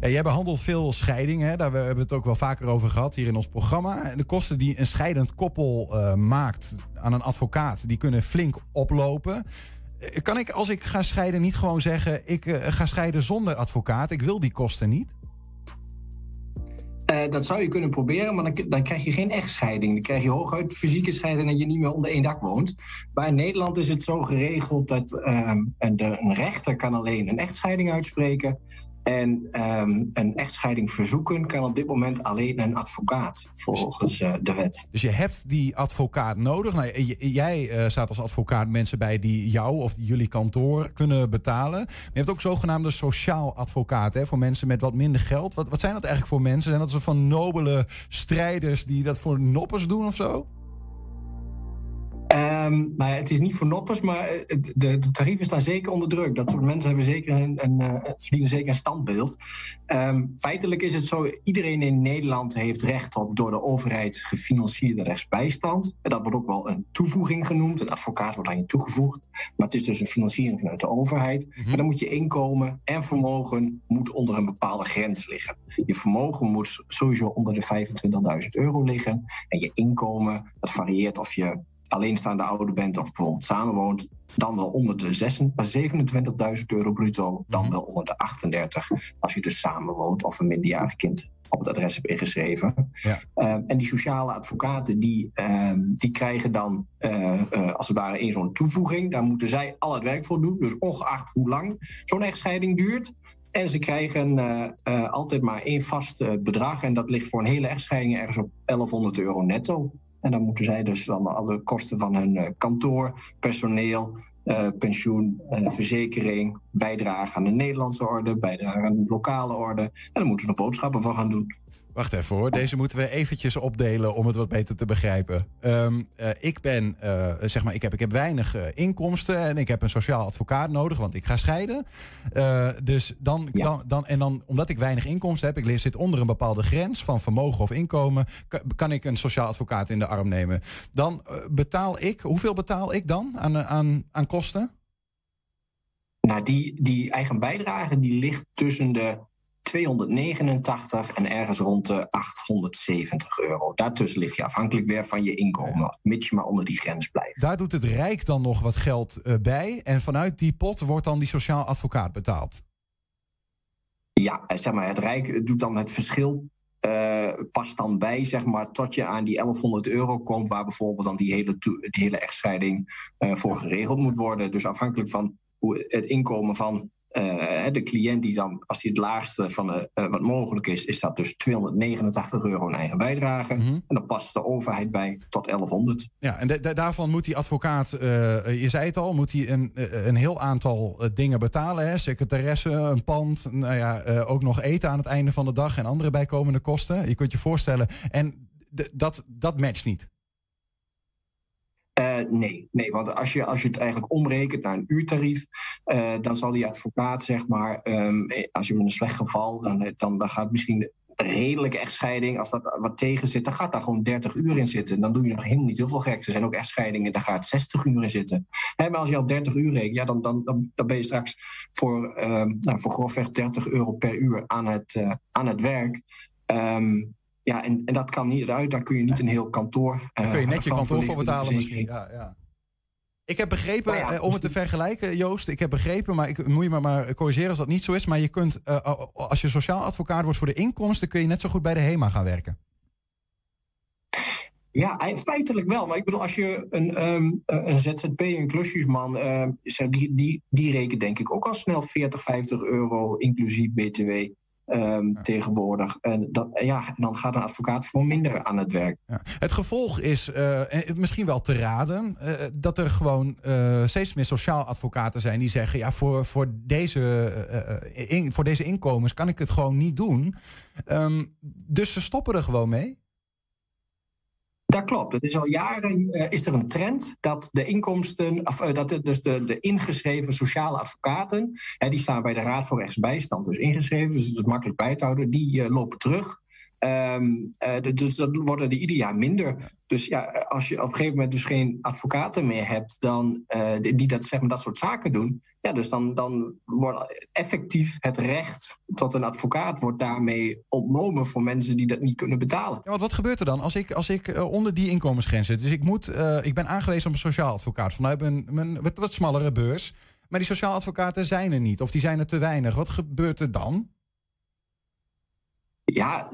[SPEAKER 4] Ja, jij behandelt veel scheidingen, daar hebben we het ook wel vaker over gehad hier in ons programma. De kosten die een scheidend koppel uh, maakt aan een advocaat, die kunnen flink oplopen. Kan ik als ik ga scheiden niet gewoon zeggen, ik uh, ga scheiden zonder advocaat, ik wil die kosten niet?
[SPEAKER 16] Uh, dat zou je kunnen proberen, maar dan, dan, krijg je geen echtscheiding. Dan krijg je hooguit fysieke scheiding en je niet meer onder één dak woont. Maar in Nederland is het zo geregeld dat een, de, een rechter kan alleen een echtscheiding uitspreken. En um, een echtscheiding verzoeken kan op dit moment alleen een advocaat, volgens uh, de wet.
[SPEAKER 4] Dus je hebt die advocaat nodig. Nou, jij uh, staat als advocaat mensen bij die jou of jullie kantoor kunnen betalen. Maar je hebt ook zogenaamde sociaal advocaten hè, voor mensen met wat minder geld. Wat, wat zijn dat eigenlijk voor mensen? Zijn dat soort van nobele strijders die dat voor noppers doen of zo?
[SPEAKER 16] Um, nou ja, het is niet voor noppers, maar de, de, tarieven staan zeker onder druk. Dat soort mensen hebben zeker een, een, uh, verdienen zeker een standbeeld. Um, feitelijk is het zo, iedereen in Nederland heeft recht op door de overheid gefinancierde rechtsbijstand. En dat wordt ook wel een toevoeging genoemd. Een advocaat wordt aan je toegevoegd. Maar het is dus een financiering vanuit de overheid. Mm-hmm. Maar dan moet je inkomen en vermogen moet onder een bepaalde grens liggen. Je vermogen moet sowieso onder de 25.000 euro liggen. En je inkomen, dat varieert of je alleenstaande ouder bent of bijvoorbeeld samenwoont, dan wel onder de 27.000 euro bruto, dan wel onder de 38 als je dus samenwoont of een minderjarig kind op het adres hebt ingeschreven. Ja. Uh, en die sociale advocaten die, uh, die krijgen dan uh, als het ware in zo'n toevoeging. Daar moeten zij al het werk voor doen. Dus ongeacht hoe lang zo'n echtscheiding duurt. En ze krijgen altijd maar één vast bedrag. En dat ligt voor een hele echtscheiding ergens op 1100 euro netto. En dan moeten zij dus dan alle kosten van hun kantoor, personeel, eh, pensioen, eh, verzekering, bijdrage aan de Nederlandse orde, bijdrage aan de lokale orde. En daar moeten we nog boodschappen van gaan doen.
[SPEAKER 4] Wacht even hoor, deze moeten we eventjes opdelen om het wat beter te begrijpen. Ehm, eh, ik ben, eh, zeg maar, ik heb, ik heb weinig eh, inkomsten en ik heb een sociaal advocaat nodig, want ik ga scheiden. Dus dan, dan, dan, en dan, omdat ik weinig inkomsten heb, ik zit onder een bepaalde grens van vermogen of inkomen, ka- kan ik een sociaal advocaat in de arm nemen. Dan betaal ik, hoeveel betaal ik dan aan, aan, aan kosten?
[SPEAKER 16] Nou, die, die eigen bijdrage die ligt tussen de 289 en ergens rond de 870 euro. Daartussen lig je afhankelijk weer van je inkomen, mits je maar onder die grens blijft.
[SPEAKER 4] Daar doet het Rijk dan nog wat geld eh, bij en vanuit die pot wordt dan die sociaal advocaat betaald.
[SPEAKER 16] Ja, en zeg maar, het Rijk doet dan het verschil. eh, past dan bij, zeg maar, tot je aan die 1100 euro komt, waar bijvoorbeeld dan die hele, die hele echtscheiding eh, voor geregeld moet worden. Dus afhankelijk van hoe het inkomen van eh, de cliënt, die dan, als die het laagste van de, eh, wat mogelijk is, is dat dus 289 euro een eigen bijdrage. En dan past de overheid bij tot 1100.
[SPEAKER 4] Ja, en da- da- daarvan moet die advocaat, eh, je zei het al, moet hij een, een heel aantal dingen betalen. Hè? Secretaresse, een pand, nou ja, ook nog eten aan het einde van de dag en andere bijkomende kosten. Je kunt je voorstellen. En dat, dat matcht niet.
[SPEAKER 16] Eh, nee, nee, want als je, als je het eigenlijk omrekent naar een uurtarief, eh, dan zal die advocaat, zeg maar, ehm, eh, als je met een slecht geval, dan, dan, dan gaat misschien de redelijke echtscheiding, als dat wat tegen zit, dan gaat daar gewoon 30 uur in zitten. Dan doe je nog helemaal niet heel veel gek. Er zijn ook echtscheidingen, daar gaat 60 uur in zitten. Maar als je al 30 uur rekent, ja, dan, dan, dan, ben je straks voor, ehm, nou, voor grofweg 30 euro per uur aan het, eh, aan het werk. Ehm, ja, en, en dat kan niet uit. Daar kun je niet een heel kantoor.
[SPEAKER 4] Daar kun je net je kantoor voor betalen misschien.
[SPEAKER 16] verzekering.
[SPEAKER 4] Ja, ja. Ik heb begrepen,
[SPEAKER 16] Nou ja,
[SPEAKER 4] eh, om het te vergelijken, Joost, ik heb begrepen, maar ik moet je maar, maar corrigeren als dat niet zo is. Maar je kunt, eh, als je sociaal advocaat wordt voor de inkomsten, kun je net zo goed bij de HEMA gaan werken.
[SPEAKER 16] Ja, ei- feitelijk wel. Maar ik bedoel, als je een, ehm, een ZZP, een klusjesman, zeg, die, die, die rekent denk ik ook al snel 40, 50 euro inclusief BTW ehm, tegenwoordig. En, dat, ja, en dan gaat een advocaat voor minder aan het werk.
[SPEAKER 4] Ja. Het gevolg is eh, eh, misschien wel te raden eh, dat er gewoon steeds meer sociaal advocaten zijn die zeggen: ja, voor, voor, deze, in- voor deze inkomens kan ik het gewoon niet doen. Ehm, dus ze stoppen er gewoon mee.
[SPEAKER 16] Dat klopt. Het is al jaren eh, is er een trend dat de inkomsten, of eh, dat het dus de, de ingeschreven sociale advocaten, hè, die staan bij de Raad voor Rechtsbijstand dus ingeschreven, dus het is makkelijk bij te houden, die eh, lopen terug. De- dus dat worden er ieder jaar minder. Dus ja, als je op een gegeven moment dus geen advocaten meer hebt dan, eh, die, dat, zeg maar, dat soort zaken doen, ja, dus dan, dan wordt effectief het recht tot een advocaat wordt daarmee ontnomen voor mensen die dat niet kunnen betalen.
[SPEAKER 4] Ja, want wat gebeurt er dan als ik, als ik eh, onder die inkomensgrens zit? Dus ik, moet, ik ben aangewezen op een sociaal advocaat vanuit mijn, mijn wat, wat smallere beurs. Maar die sociaal advocaten zijn er niet of die zijn er te weinig. Wat gebeurt er dan?
[SPEAKER 16] Ja,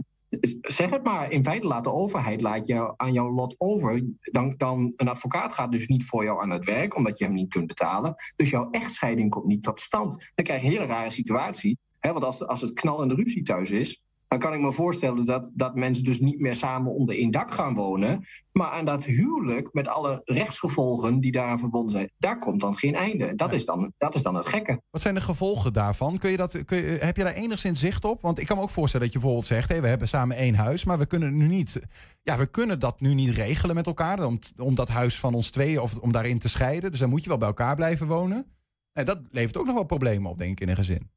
[SPEAKER 16] zeg het maar. In feite laat de overheid laat jou aan jouw lot over. Dan, dan, een advocaat gaat dus niet voor jou aan het werk, omdat je hem niet kunt betalen. Dus jouw echtscheiding komt niet tot stand. Dan krijg je een hele rare situatie. Hè, want als, als het knallende ruzie thuis is, dan kan ik me voorstellen dat, dat mensen dus niet meer samen onder één dak gaan wonen. Maar aan dat huwelijk, met alle rechtsgevolgen die daaraan verbonden zijn, daar komt dan geen einde. Dat, is, dan, dat is dan het gekke.
[SPEAKER 4] Wat zijn de gevolgen daarvan? Kun je dat, kun je, heb je daar enigszins zicht op? Want ik kan me ook voorstellen dat je bijvoorbeeld zegt: hé, we hebben samen één huis, maar we kunnen nu niet. Ja, we kunnen dat nu niet regelen met elkaar. Om, om dat huis van ons tweeën of om daarin te scheiden. Dus dan moet je wel bij elkaar blijven wonen. En dat levert ook nog wel problemen op, denk ik, in een gezin.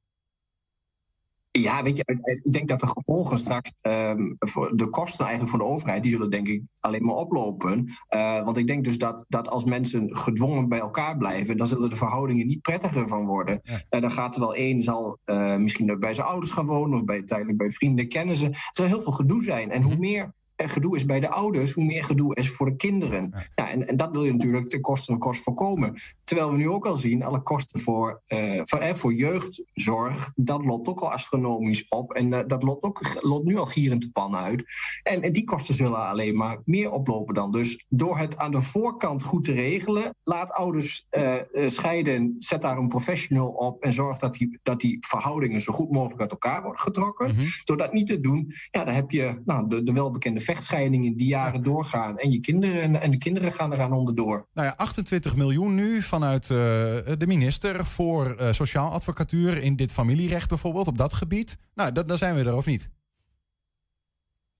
[SPEAKER 16] Ja, weet je, ik denk dat de gevolgen straks, ehm, voor de kosten eigenlijk voor de overheid, die zullen denk ik alleen maar oplopen. Eh, want ik denk dus dat, dat als mensen gedwongen bij elkaar blijven, dan zullen de verhoudingen niet prettiger van worden. Eh, dan gaat er wel één, zal eh, misschien bij zijn ouders gaan wonen of bij, tijdelijk bij vrienden, kennen ze. Er zal heel veel gedoe zijn. En hoe meer er gedoe is bij de ouders, hoe meer gedoe is voor de kinderen. Ja, en, en dat wil je natuurlijk ten koste van kost voorkomen. Terwijl we nu ook al zien, alle kosten voor, eh, voor, eh, voor jeugdzorg, dat loopt ook al astronomisch op. En eh, dat loopt, ook, loopt nu al gierend de pan uit. En, en die kosten zullen alleen maar meer oplopen dan. Dus door het aan de voorkant goed te regelen, laat ouders eh, scheiden, zet daar een professional op en zorg dat die, dat die verhoudingen zo goed mogelijk uit elkaar worden getrokken. Door dat niet te doen, ja, dan heb je nou, de, de welbekende vechtscheidingen die jaren doorgaan. En, je kinderen, en de kinderen gaan eraan onderdoor.
[SPEAKER 4] Nou ja, 28 miljoen nu vanuit vanuit eh, de minister voor eh, sociaal advocatuur in dit familierecht bijvoorbeeld, op dat gebied. Nou, dat, dan zijn we er of niet?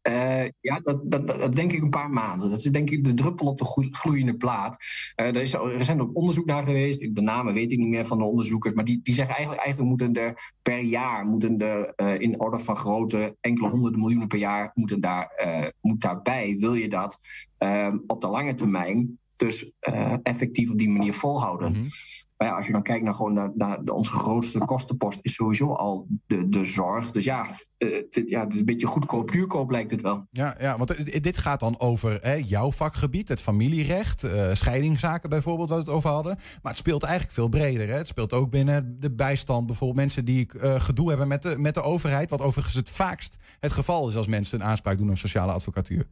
[SPEAKER 16] Uh, ja, dat, dat, dat, denk ik een paar maanden. Dat is denk ik de druppel op de gloeiende plaat. Uh, er is recent ook onderzoek naar geweest. De namen weet ik niet meer van de onderzoekers. Maar die, die zeggen eigenlijk, eigenlijk moeten er per jaar, moeten er in orde van grootte, enkele honderden miljoenen per jaar, moeten daar, moet daarbij. Wil je dat op de lange termijn dus effectief op die manier volhouden? Mm -hmm. Maar ja, als je dan kijkt naar, gewoon naar, naar de, onze grootste kostenpost, is sowieso al de, de zorg. Dus ja, het, ja, het is een beetje goedkoop, duurkoop lijkt het wel.
[SPEAKER 4] Ja, ja want dit gaat dan over hè, jouw vakgebied, het familierecht, uh, scheidingszaken bijvoorbeeld, waar we het over hadden. Maar het speelt eigenlijk veel breder. Hè? Het speelt ook binnen de bijstand, bijvoorbeeld mensen die gedoe hebben met de, met de overheid. Wat overigens het vaakst het geval is als mensen een aanspraak doen op sociale advocatuur.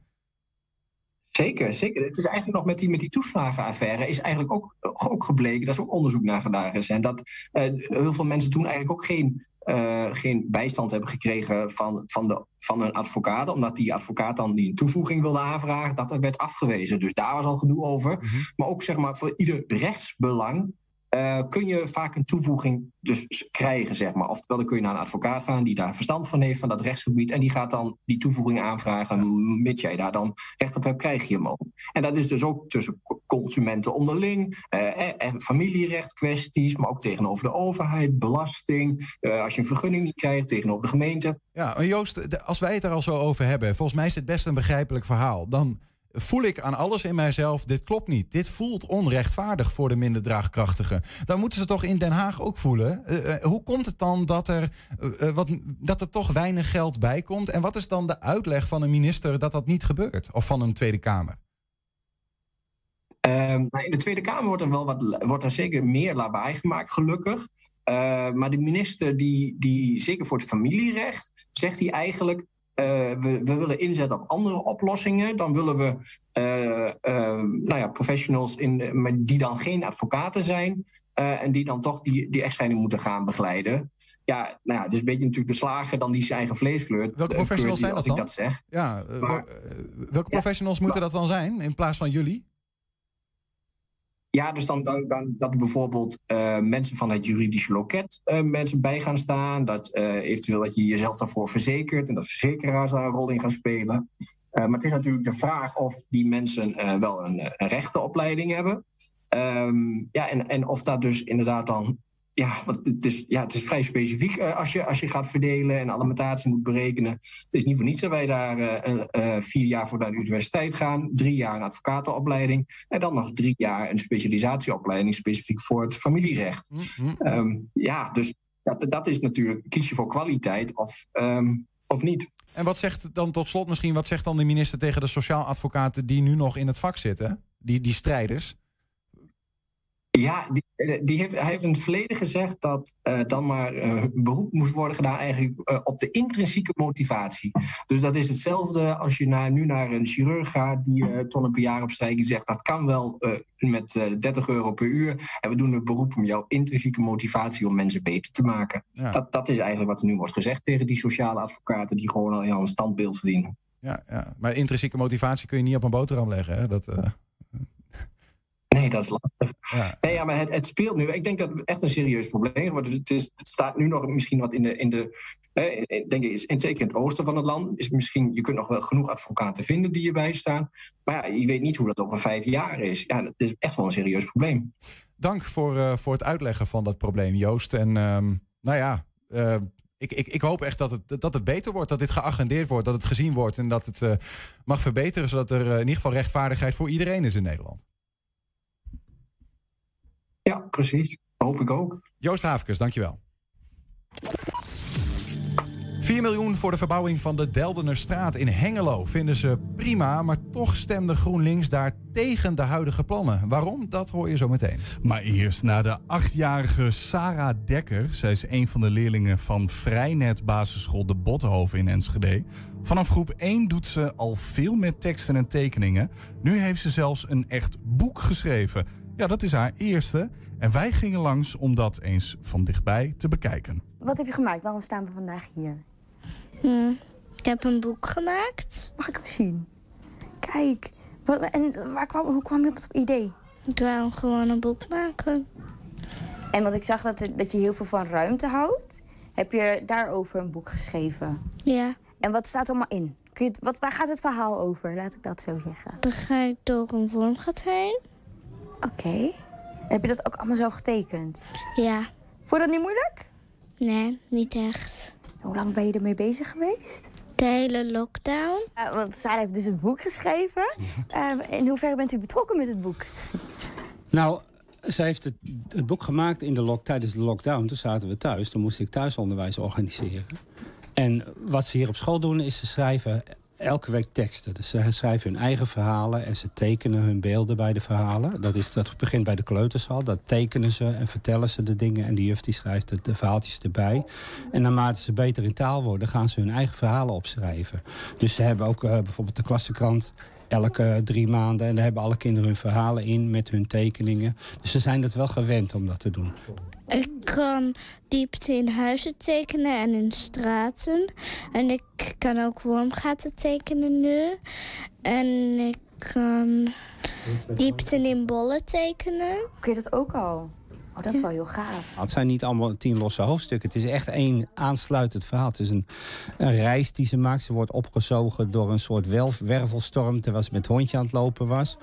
[SPEAKER 16] Zeker, zeker. Het is eigenlijk nog met die, met die toeslagenaffaire is eigenlijk ook, ook gebleken, daar is ook onderzoek naar gedaan is. En dat uh, heel veel mensen toen eigenlijk ook geen, uh, geen bijstand hebben gekregen van, van, de, van een advocaat, omdat die advocaat dan die een toevoeging wilde aanvragen, dat er werd afgewezen. Dus daar was al genoeg over. Mm -hmm. Maar ook zeg maar voor ieder rechtsbelang uh, kun je vaak een toevoeging dus krijgen, zeg maar. Oftewel, dan kun je naar een advocaat gaan die daar verstand van heeft, van dat rechtsgebied. En die gaat dan die toevoeging aanvragen. Ja. Mits jij daar dan recht op hebt, krijg je hem ook. En dat is dus ook tussen consumenten onderling, uh, en, en familierechtkwesties, maar ook tegenover de overheid, belasting. Uh, als je een vergunning niet krijgt, tegenover de gemeente.
[SPEAKER 4] Ja, Joost, als wij het er al zo over hebben, volgens mij is het best een begrijpelijk verhaal. Dan voel ik aan alles in mijzelf, dit klopt niet. Dit voelt onrechtvaardig voor de minder draagkrachtigen. Dan moeten ze toch in Den Haag ook voelen. Uh, uh, hoe komt het dan dat er, uh, wat, dat er toch weinig geld bij komt? En wat is dan de uitleg van een minister dat dat niet gebeurt? Of van een Tweede Kamer?
[SPEAKER 16] In de Tweede Kamer wordt er wel wat, wordt er zeker meer lawaai gemaakt, gelukkig. maar de minister, die, die zeker voor het familierecht, zegt hij eigenlijk: we, we, willen inzetten op andere oplossingen. Dan willen we uh, uh, nou ja, professionals in, maar die dan geen advocaten zijn. en die dan toch die, die echtscheiding moeten gaan begeleiden. Ja, nou ja, het is een beetje natuurlijk de slager dan die zijn eigen.
[SPEAKER 4] Welke professionals zijn dat
[SPEAKER 16] als
[SPEAKER 4] dan?
[SPEAKER 16] ik dat zeg.
[SPEAKER 4] Ja, maar, welke professionals ja, moeten dat dan zijn in plaats van jullie?
[SPEAKER 16] Ja, dus dan, dan, dat bijvoorbeeld uh, mensen van het juridische loket uh, mensen bij gaan staan. Dat uh, eventueel dat je jezelf daarvoor verzekert en dat verzekeraars daar een rol in gaan spelen. maar het is natuurlijk de vraag of die mensen wel een, een rechtenopleiding hebben. Um, ja, en, en of dat dus inderdaad dan ja, want het is, ja, het is vrij specifiek uh, als, je, als je gaat verdelen en alimentatie moet berekenen. Het is niet voor niets dat wij daar uh, uh, vier jaar voor naar de universiteit gaan, drie jaar een advocatenopleiding en dan nog drie jaar een specialisatieopleiding specifiek voor het familierecht. Mm -hmm. um, ja, dus dat, dat is natuurlijk, kies je voor kwaliteit of, um, of niet.
[SPEAKER 4] En wat zegt dan tot slot misschien, wat zegt dan de minister tegen de sociaal advocaten die nu nog in het vak zitten, die, die strijders?
[SPEAKER 16] Ja, die, die heeft, hij heeft in het verleden gezegd dat uh, dan maar uh, beroep moest worden gedaan eigenlijk uh, op de intrinsieke motivatie. Dus dat is hetzelfde als je naar, nu naar een chirurg gaat die tonnen per jaar opstrijkt. Die zegt dat kan wel met 30 euro per uur. En we doen een beroep om jouw intrinsieke motivatie om mensen beter te maken. Ja. Dat, dat is eigenlijk wat er nu wordt gezegd tegen die sociale advocaten die gewoon al een standbeeld verdienen.
[SPEAKER 4] Ja, ja, maar intrinsieke motivatie kun je niet op een boterham leggen. Hè? Dat,
[SPEAKER 16] Nee, dat is lastig. Ja. Nee, ja, maar het, het, speelt nu. Ik denk dat het echt een serieus probleem wordt. Dus het, is, het staat nu nog misschien wat in de. In de eh, denk ik, in, zeker in het oosten van het land. Is misschien, je kunt nog wel genoeg advocaten vinden die erbij staan. Maar ja, je weet niet hoe dat over vijf jaar is. Ja, dat is echt wel een serieus probleem.
[SPEAKER 4] Dank voor, uh, voor het uitleggen van dat probleem, Joost. En um, nou ja. Uh, ik, ik, ik, hoop echt dat het, dat het beter wordt, dat dit geagendeerd wordt, dat het gezien wordt en dat het uh, mag verbeteren, zodat er in ieder geval rechtvaardigheid voor iedereen is in Nederland.
[SPEAKER 16] Precies. Hoop ik ook.
[SPEAKER 4] Joost Haafkes, dankjewel. 4 miljoen voor de verbouwing van de Deldenerstraat in Hengelo vinden ze prima, maar toch stemde GroenLinks daar tegen de huidige plannen. Waarom? Dat hoor je zo meteen.
[SPEAKER 5] Maar eerst naar de achtjarige Sarah Dekker. Zij is een van de leerlingen van Vrijnet Basisschool De Bottenhoven in Enschede. Vanaf groep 1 doet ze al veel met teksten en tekeningen. Nu heeft ze zelfs een echt boek geschreven. Ja, dat is haar eerste. En wij gingen langs om dat eens van dichtbij te bekijken.
[SPEAKER 17] Wat heb je gemaakt? Waarom staan we vandaag hier?
[SPEAKER 18] Hmm, ik heb een boek gemaakt.
[SPEAKER 17] Mag ik hem zien? Kijk. Wat, en waar kwam, hoe kwam je op het idee?
[SPEAKER 18] Ik wou gewoon een boek maken.
[SPEAKER 17] En want ik zag dat, het- dat je heel veel van ruimte houdt. Heb je daarover een boek geschreven?
[SPEAKER 18] Ja.
[SPEAKER 17] En wat staat er allemaal in? Kun je wat, waar gaat het verhaal over? Laat ik dat zo zeggen.
[SPEAKER 18] Dan ga ik door een wormgat heen.
[SPEAKER 17] Oké. Heb je dat ook allemaal zelf getekend?
[SPEAKER 18] Ja.
[SPEAKER 17] Vond je dat niet moeilijk?
[SPEAKER 18] Nee, niet echt.
[SPEAKER 17] Hoe lang ben je ermee bezig geweest?
[SPEAKER 18] De hele lockdown.
[SPEAKER 17] Want Sarah heeft dus een boek geschreven. Eh, in hoeverre bent u betrokken met het boek?
[SPEAKER 19] Nou, zij heeft het, het boek gemaakt in de lock, tijdens de lockdown. Toen zaten we thuis. Toen moest ik thuisonderwijs organiseren. En wat ze hier op school doen, is ze schrijven elke week teksten. Dus ze schrijven hun eigen verhalen en ze tekenen hun beelden bij de verhalen. Dat, is, dat begint bij de kleuters al. Dat tekenen ze en vertellen ze de dingen. En die juf die schrijft de, de verhaaltjes erbij. En naarmate ze beter in taal worden, gaan ze hun eigen verhalen opschrijven. Dus ze hebben ook eh, bijvoorbeeld de klassenkrant elke drie maanden. En daar hebben alle kinderen hun verhalen in met hun tekeningen. Dus ze zijn het wel gewend om dat te doen.
[SPEAKER 18] Ik kan diepte in huizen tekenen en in straten. En ik kan ook wormgaten tekenen nu. En ik kan diepte in bollen tekenen.
[SPEAKER 17] Kun je dat ook al? Oh, dat is wel heel gaaf.
[SPEAKER 19] Het zijn niet allemaal tien losse hoofdstukken. Het is echt één aansluitend verhaal. Het is een, een reis die ze maakt. Ze wordt opgezogen door een soort welf, wervelstorm... terwijl ze met het hondje aan het lopen was.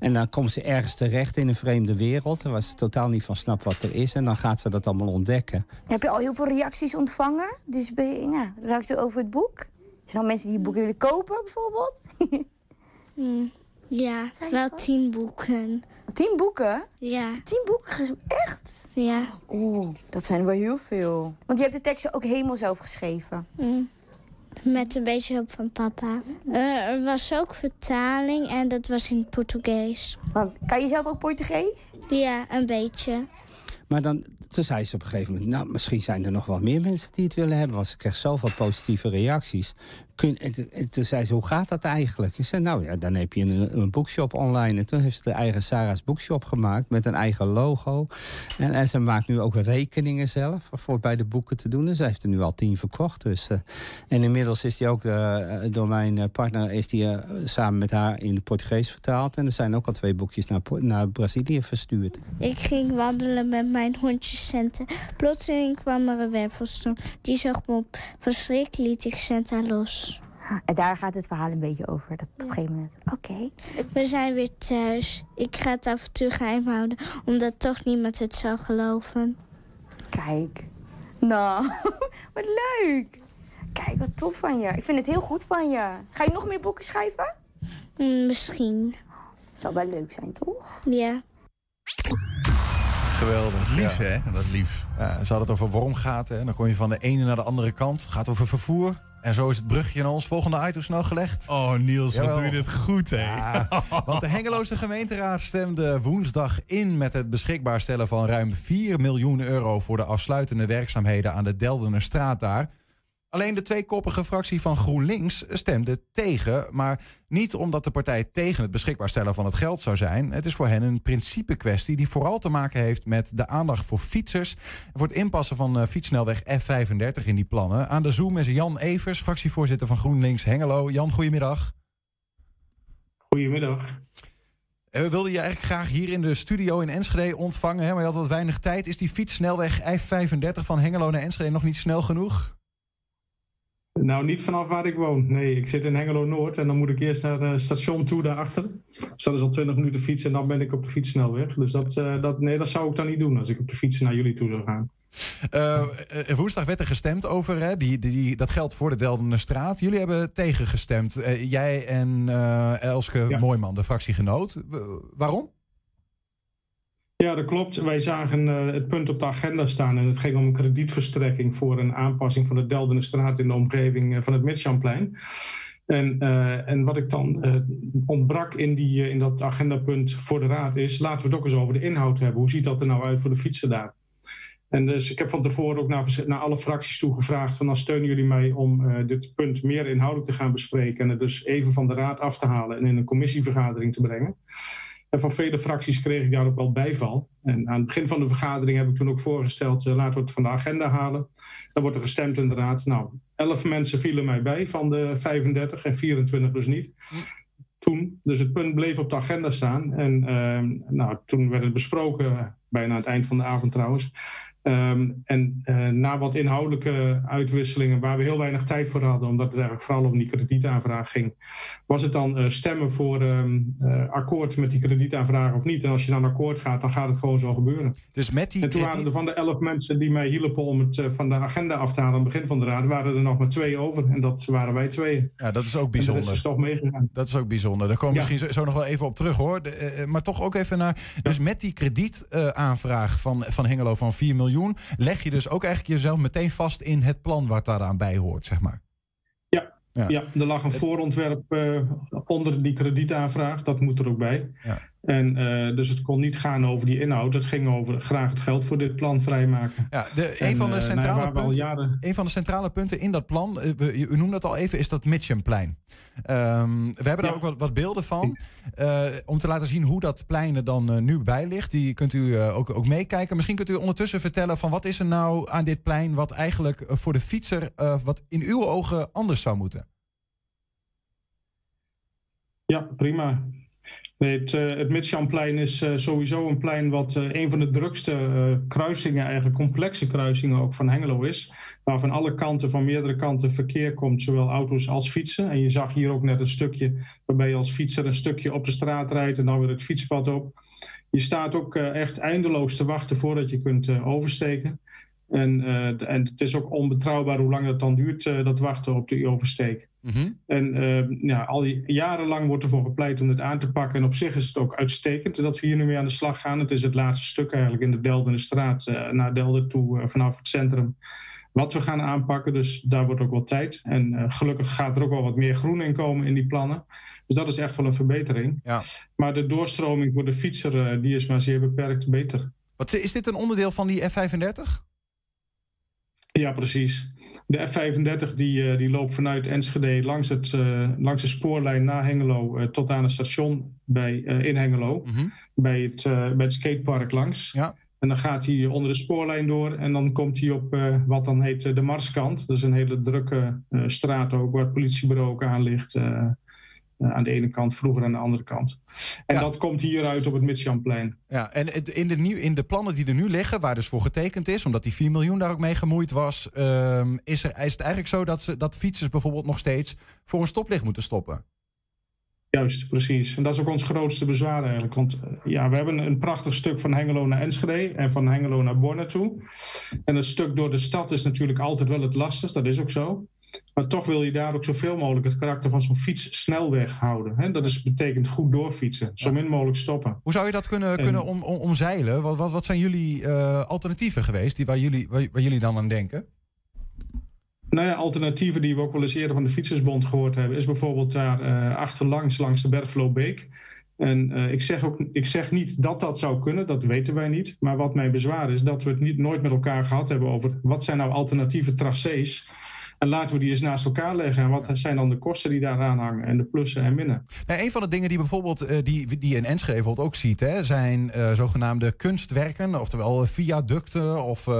[SPEAKER 19] En dan komt ze ergens terecht in een vreemde wereld... waar ze totaal niet van snapt wat er is. En dan gaat ze dat allemaal ontdekken.
[SPEAKER 17] Heb je al heel veel reacties ontvangen? Dus ben je, ja, reacties over het boek? Zijn er mensen die je boek willen kopen, bijvoorbeeld?
[SPEAKER 18] Hmm, Ja, wel tien boeken.
[SPEAKER 17] Tien boeken?
[SPEAKER 18] Ja.
[SPEAKER 17] Tien boeken? Echt?
[SPEAKER 18] Ja.
[SPEAKER 17] Oeh, dat zijn wel heel veel. Want je hebt de teksten ook helemaal zelf geschreven.
[SPEAKER 18] Mm. Met een beetje hulp van papa. Eh, er was ook vertaling en dat was in het Portugees.
[SPEAKER 17] Want kan je zelf ook Portugees?
[SPEAKER 18] Ja, een beetje.
[SPEAKER 19] Maar dan, toen zei ze op een gegeven moment... nou, misschien zijn er nog wel meer mensen die het willen hebben... want ze kreeg zoveel positieve reacties. Kun, en, toen- en toen zei ze, hoe gaat dat eigenlijk? Ik zei, nou ja, dan heb je een, een boekshop online. En toen heeft ze de eigen Sarah's Bookshop gemaakt... met een eigen logo. En, en ze maakt nu ook rekeningen zelf... voor bij de boeken te doen. En ze heeft er nu al tien verkocht. Dus, eh, en inmiddels is die ook eh, door mijn eh, partner... is die samen met haar in het Portugees vertaald. En er zijn ook al twee boekjes naar, naar Brazilië verstuurd.
[SPEAKER 18] Ik ging wandelen met mijn hondje Senta. Plotseling kwam er een wervelstorm. Die zag me op. Verschrikt liet ik Senta los.
[SPEAKER 17] En daar gaat het verhaal een beetje over. Dat op een gegeven moment. Oké.
[SPEAKER 18] We zijn weer thuis. Ik ga het af en toe geheim houden, omdat toch niemand het zou geloven.
[SPEAKER 17] Kijk. Nou, wat leuk. Kijk, wat tof van je. Ik vind het heel goed van je. Ga je nog meer boeken schrijven?
[SPEAKER 18] Mm, misschien.
[SPEAKER 17] Zou wel leuk zijn, toch?
[SPEAKER 18] Ja.
[SPEAKER 4] Geweldig.
[SPEAKER 5] Lief,
[SPEAKER 4] ja.
[SPEAKER 5] hè? Dat lief.
[SPEAKER 4] Ja, ze had het over wormgaten. En dan kon je van de ene naar de andere kant. Het gaat over vervoer. En zo is het brugje naar ons volgende item snel gelegd.
[SPEAKER 5] Oh, Niels, wat doe je dit goed, hè?
[SPEAKER 4] Ja, want de Hengeloze gemeenteraad stemde woensdag in met het beschikbaar stellen van ruim 4 miljoen euro voor de afsluitende werkzaamheden aan de Deldener straat daar. Alleen de tweekoppige fractie van GroenLinks stemde tegen, maar niet omdat de partij tegen het beschikbaar stellen van het geld zou zijn. Het is voor hen een principe kwestie die vooral te maken heeft met de aandacht voor fietsers voor het inpassen van eh, fietssnelweg F35 in die plannen. Aan de Zoom is Jan Evers, fractievoorzitter van GroenLinks Hengelo. Jan, goedemiddag.
[SPEAKER 20] Goedemiddag.
[SPEAKER 4] Eh, We wilden je eigenlijk graag hier in de studio in Enschede ontvangen, hè, maar je had wat weinig tijd. Is die fietssnelweg F35 van Hengelo naar Enschede nog niet snel genoeg?
[SPEAKER 20] Nou, niet vanaf waar ik woon. Nee, ik zit in Hengelo-Noord en dan moet ik eerst naar het station toe daarachter. Dus dat is al 20 minuten fietsen en dan ben ik op de fietssnelweg. Dus dat, eh, dat, nee, dat zou ik dan niet doen als ik op de fiets naar jullie toe zou gaan.
[SPEAKER 4] Eh, eh, woensdag werd er gestemd over hè, die, die, die- dat geld voor de Deldener straat. Jullie hebben tegengestemd. Eh, jij en eh, Elske Mooiman, de fractiegenoot. Waarom?
[SPEAKER 20] Ja, dat klopt. Wij zagen eh, het punt op de agenda staan en het ging om een kredietverstrekking voor een aanpassing van de Deldener straat in de omgeving eh, van het Midchamplein. En, eh, en wat ik dan ontbrak in, die, in dat agendapunt voor de raad is, laten we het ook eens over de inhoud hebben. Hoe ziet dat er nou uit voor de fietsen daar? En dus ik heb van tevoren ook naar, naar alle fracties toe gevraagd van dan steunen jullie mij om dit punt meer inhoudelijk te gaan bespreken en het dus even van de raad af te halen en in een commissievergadering te brengen. En van vele fracties kreeg ik daar ook wel bijval. En aan het begin van de vergadering heb ik toen ook voorgesteld, eh, laten we het van de agenda halen. Dan wordt er gestemd in de raad. Nou, 11 mensen vielen mij bij van de 35 en 24 dus niet. Toen, dus het punt bleef op de agenda staan. En ehm, nou, toen werd het besproken, bijna aan het eind van de avond trouwens. Ehm, en eh, na wat inhoudelijke uitwisselingen, waar we heel weinig tijd voor hadden, omdat het eigenlijk vooral om die kredietaanvraag ging, was het dan eh, stemmen voor ehm, eh, akkoord met die kredietaanvraag of niet. En als je dan akkoord gaat, dan gaat het gewoon zo gebeuren.
[SPEAKER 4] Dus met die
[SPEAKER 20] en toen waren er van de elf mensen die mij hielpen om het van de agenda af te halen aan het begin van de raad, waren er nog maar twee over. En dat waren wij twee.
[SPEAKER 4] Ja, dat is ook bijzonder.
[SPEAKER 20] dat is toch meegegaan.
[SPEAKER 4] Dat is ook bijzonder. Daar komen we misschien zo nog wel even op terug hoor. De, maar toch ook even naar. Dus met die kredietaanvraag van, van Hengelo van 4 miljoen, leg je dus ook eigenlijk jezelf meteen vast in het plan wat daaraan bij hoort, zeg maar.
[SPEAKER 20] Ja, ja. er lag een voorontwerp uh, onder die kredietaanvraag, dat moet er ook bij.
[SPEAKER 4] Ja.
[SPEAKER 20] En uh, dus het kon niet gaan over die inhoud. Het ging over graag het geld voor dit plan vrijmaken.
[SPEAKER 4] Ja, de, een, van de centrale uh, punten, jaren... een van de centrale punten in dat plan, uh, u noemde dat al even, is dat Mitchumplein. Um, we hebben daar ook wat, wat, beelden van. om te laten zien hoe dat plein er dan nu bij ligt. Die kunt u ook, ook meekijken. Misschien kunt u ondertussen vertellen van wat is er nou aan dit plein wat eigenlijk voor de fietser, wat in uw ogen anders zou moeten?
[SPEAKER 20] Ja, prima. Nee, het, uh, het is uh, sowieso een plein wat uh, een van de drukste kruisingen, eigenlijk complexe kruisingen ook van Hengelo is. Waar van alle kanten, van meerdere kanten verkeer komt, zowel auto's als fietsen. En je zag hier ook net een stukje waarbij je als fietser een stukje op de straat rijdt en dan weer het fietspad op. Je staat ook echt eindeloos te wachten voordat je kunt oversteken. En, en het is ook onbetrouwbaar hoe lang dat dan duurt, dat wachten op de oversteek.
[SPEAKER 4] Mm -hmm.
[SPEAKER 20] En uh, ja, al jarenlang wordt ervoor gepleit om dit aan te pakken. En op zich is het ook uitstekend dat we hier nu mee aan de slag gaan. Het is het laatste stuk eigenlijk in de Deldende straat uh, naar Delden toe vanaf het centrum. Wat we gaan aanpakken, dus daar wordt ook wel tijd. En gelukkig gaat er ook wel wat meer groen in komen in die plannen. Dus dat is echt wel een verbetering.
[SPEAKER 4] Ja.
[SPEAKER 20] Maar de doorstroming voor de fietser die is maar zeer beperkt beter.
[SPEAKER 4] Wat, is dit een onderdeel van die F35?
[SPEAKER 20] Ja, precies. De F35 die, die loopt vanuit Enschede langs, het, uh, langs de spoorlijn naar Hengelo uh, tot aan het station bij, uh, in Hengelo.
[SPEAKER 4] Mm -hmm.
[SPEAKER 20] bij, het, bij het skatepark langs.
[SPEAKER 4] Ja.
[SPEAKER 20] En dan gaat hij onder de spoorlijn door en dan komt hij op wat dan heet de Marskant. Dat is een hele drukke straat ook waar het politiebureau ook aan ligt. Uh, aan de ene kant, vroeger aan de andere kant. En
[SPEAKER 4] Ja.
[SPEAKER 20] dat komt hieruit op het Midtjamplein.
[SPEAKER 4] Ja, en het- in de, nieuw, in de plannen die er nu liggen, waar dus voor getekend is, omdat die 4 miljoen daar ook mee gemoeid was, ehm, is, er, is het eigenlijk zo dat, ze, dat fietsers bijvoorbeeld nog steeds voor een stoplicht moeten stoppen.
[SPEAKER 20] Juist, precies. En dat is ook ons grootste bezwaar eigenlijk. Want eh, ja, we hebben een prachtig stuk van Hengelo naar Enschede en van Hengelo naar Borne toe. En een stuk door de stad is natuurlijk altijd wel het lastigst, dat is ook zo. Maar toch wil je daar ook zoveel mogelijk het karakter van zo'n fiets snelweg houden. Hè? Dat is, betekent goed doorfietsen, zo min mogelijk stoppen.
[SPEAKER 4] Hoe zou je dat kunnen,
[SPEAKER 20] En-
[SPEAKER 4] kunnen om, om, omzeilen? Wat, wat, wat zijn jullie eh, alternatieven geweest die, waar, jullie, waar, waar jullie dan aan denken?
[SPEAKER 20] Nou ja, alternatieven die we ook wel eens eerder van de Fietsersbond gehoord hebben, is bijvoorbeeld daar eh, achterlangs langs de Bergvloobeek. En eh, ik, zeg ook, ik zeg niet dat dat zou kunnen, dat weten wij niet. Maar wat mijn bezwaar is, dat we het niet, nooit met elkaar gehad hebben over wat zijn nou alternatieve tracés. En laten we die eens naast elkaar leggen. En wat zijn dan de kosten die daaraan hangen en de plussen en minnen.
[SPEAKER 4] Nou, een van de dingen die bijvoorbeeld eh, die, die in Enschede ook ziet, hè, zijn eh, zogenaamde kunstwerken, oftewel viaducten of eh,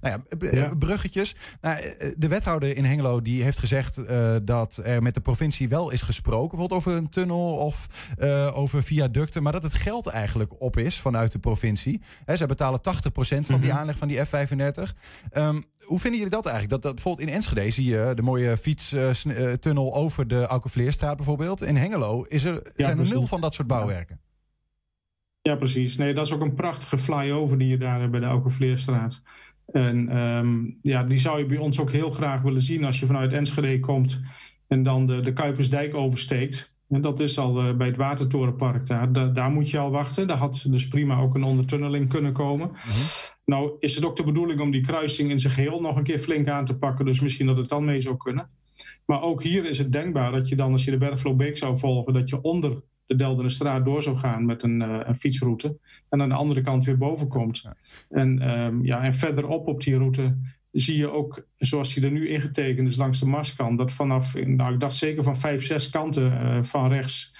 [SPEAKER 4] nou ja, bruggetjes. Nou, eh, de wethouder in Hengelo die heeft gezegd eh, dat er met de provincie wel is gesproken, bijvoorbeeld over een tunnel of eh, over viaducten, maar dat het geld eigenlijk op is vanuit de provincie. Hè, zij betalen 80% van die
[SPEAKER 20] Mhm.
[SPEAKER 4] aanleg van die F35. Ehm, hoe vinden jullie dat eigenlijk? Dat, dat bijvoorbeeld in Enschede zie je de mooie fietstunnel over de Aukenvleerstraat bijvoorbeeld. In Hengelo is er, zijn er nul van dat soort bouwwerken.
[SPEAKER 20] Ja, precies. Nee, dat is ook een prachtige flyover die je daar hebt bij de Aukenvleerstraat. En ehm, ja, die zou je bij ons ook heel graag willen zien als je vanuit Enschede komt en dan de, de Kuipersdijk oversteekt. En dat is al eh, bij het Watertorenpark daar. Da- daar moet je al wachten. Daar had dus prima ook een ondertunneling kunnen komen. Nou is het ook de bedoeling om die kruising in zijn geheel nog een keer flink aan te pakken. Dus misschien dat het dan mee zou kunnen. Maar ook hier is het denkbaar dat je dan, als je de Bergvloobeek zou volgen, dat je onder de Deldene straat door zou gaan met een, eh, een fietsroute. En aan de andere kant weer boven komt. En, ehm, ja, en verderop op die route zie je ook, zoals die er nu ingetekend is langs de Marskant, dat vanaf, nou, ik dacht zeker van vijf, zes kanten eh, van rechts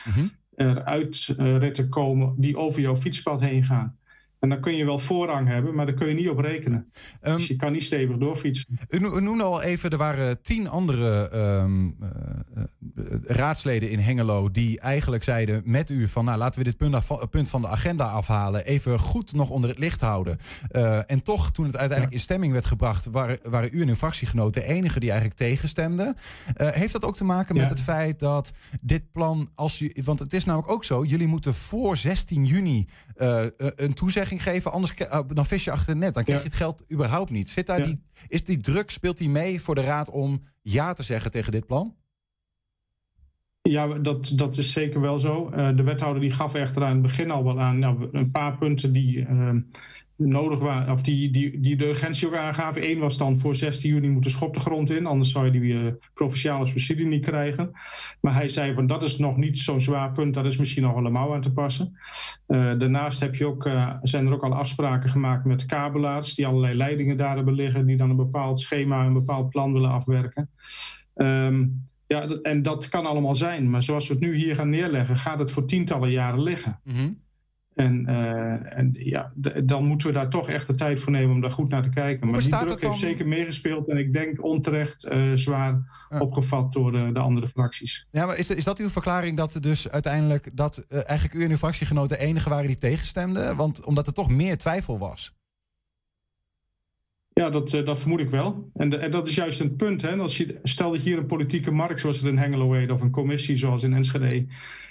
[SPEAKER 20] eruit eh, ritten komen die over jouw fietspad heen gaan. En dan kun je wel voorrang hebben, maar daar kun je niet op rekenen. dus je kan niet stevig doorfietsen.
[SPEAKER 4] U, u noemde al even, er waren tien andere ehm, eh, eh, raadsleden in Hengelo die eigenlijk zeiden met u van nou laten we dit punt, af- punt van de agenda afhalen, even goed nog onder het licht houden. Eh, en toch, toen het uiteindelijk in stemming werd gebracht, waren, waren u en uw fractiegenoten de enige die eigenlijk tegenstemden. Eh, heeft dat ook te maken met
[SPEAKER 20] Ja.
[SPEAKER 4] het feit dat dit plan, als u, want het is namelijk ook zo, jullie moeten voor 16 juni eh, eh, een toezegging geven, anders eh, dan vis je achter het net, dan krijg je het geld überhaupt niet. Zit daar die, is die druk, speelt die mee voor de raad om ja te zeggen tegen dit plan?
[SPEAKER 20] Ja, dat, dat is zeker wel zo. Eh, de wethouder die gaf echter aan het begin al wel aan nou, een paar punten die eh, nodig waren, of die, die, die de urgentie ook aangaven. Eén was dan voor 16 juni moet de schop de grond in, anders zou je die uh, provinciale subsidie niet krijgen. Maar hij zei van dat is nog niet zo'n zwaar punt, dat is misschien nog wel een mouw aan te passen. Uh, daarnaast heb je ook, uh, zijn er ook al afspraken gemaakt met kabelaars die allerlei leidingen daar hebben liggen, die dan een bepaald schema, een bepaald plan willen afwerken. Um, ja, en dat kan allemaal zijn. Maar zoals we het nu hier gaan neerleggen, gaat het voor tientallen jaren liggen.
[SPEAKER 4] Mm.
[SPEAKER 20] En, uh, en ja, dan moeten we daar toch echt de tijd voor nemen om daar goed naar te kijken. Maar die druk heeft zeker meegespeeld en ik denk onterecht uh, zwaar ja. opgevat door de, de, andere fracties.
[SPEAKER 4] Ja, maar is, is dat uw verklaring dat dus uiteindelijk dat uh, eigenlijk u en uw fractiegenoten de enige waren die tegenstemden? Want omdat er toch meer twijfel was.
[SPEAKER 20] Ja, dat, dat vermoed ik wel. En, de, en, dat is juist een punt. Hè? Als je, stel dat hier een politieke markt, zoals het in Hengelo heet, of een commissie zoals in Enschede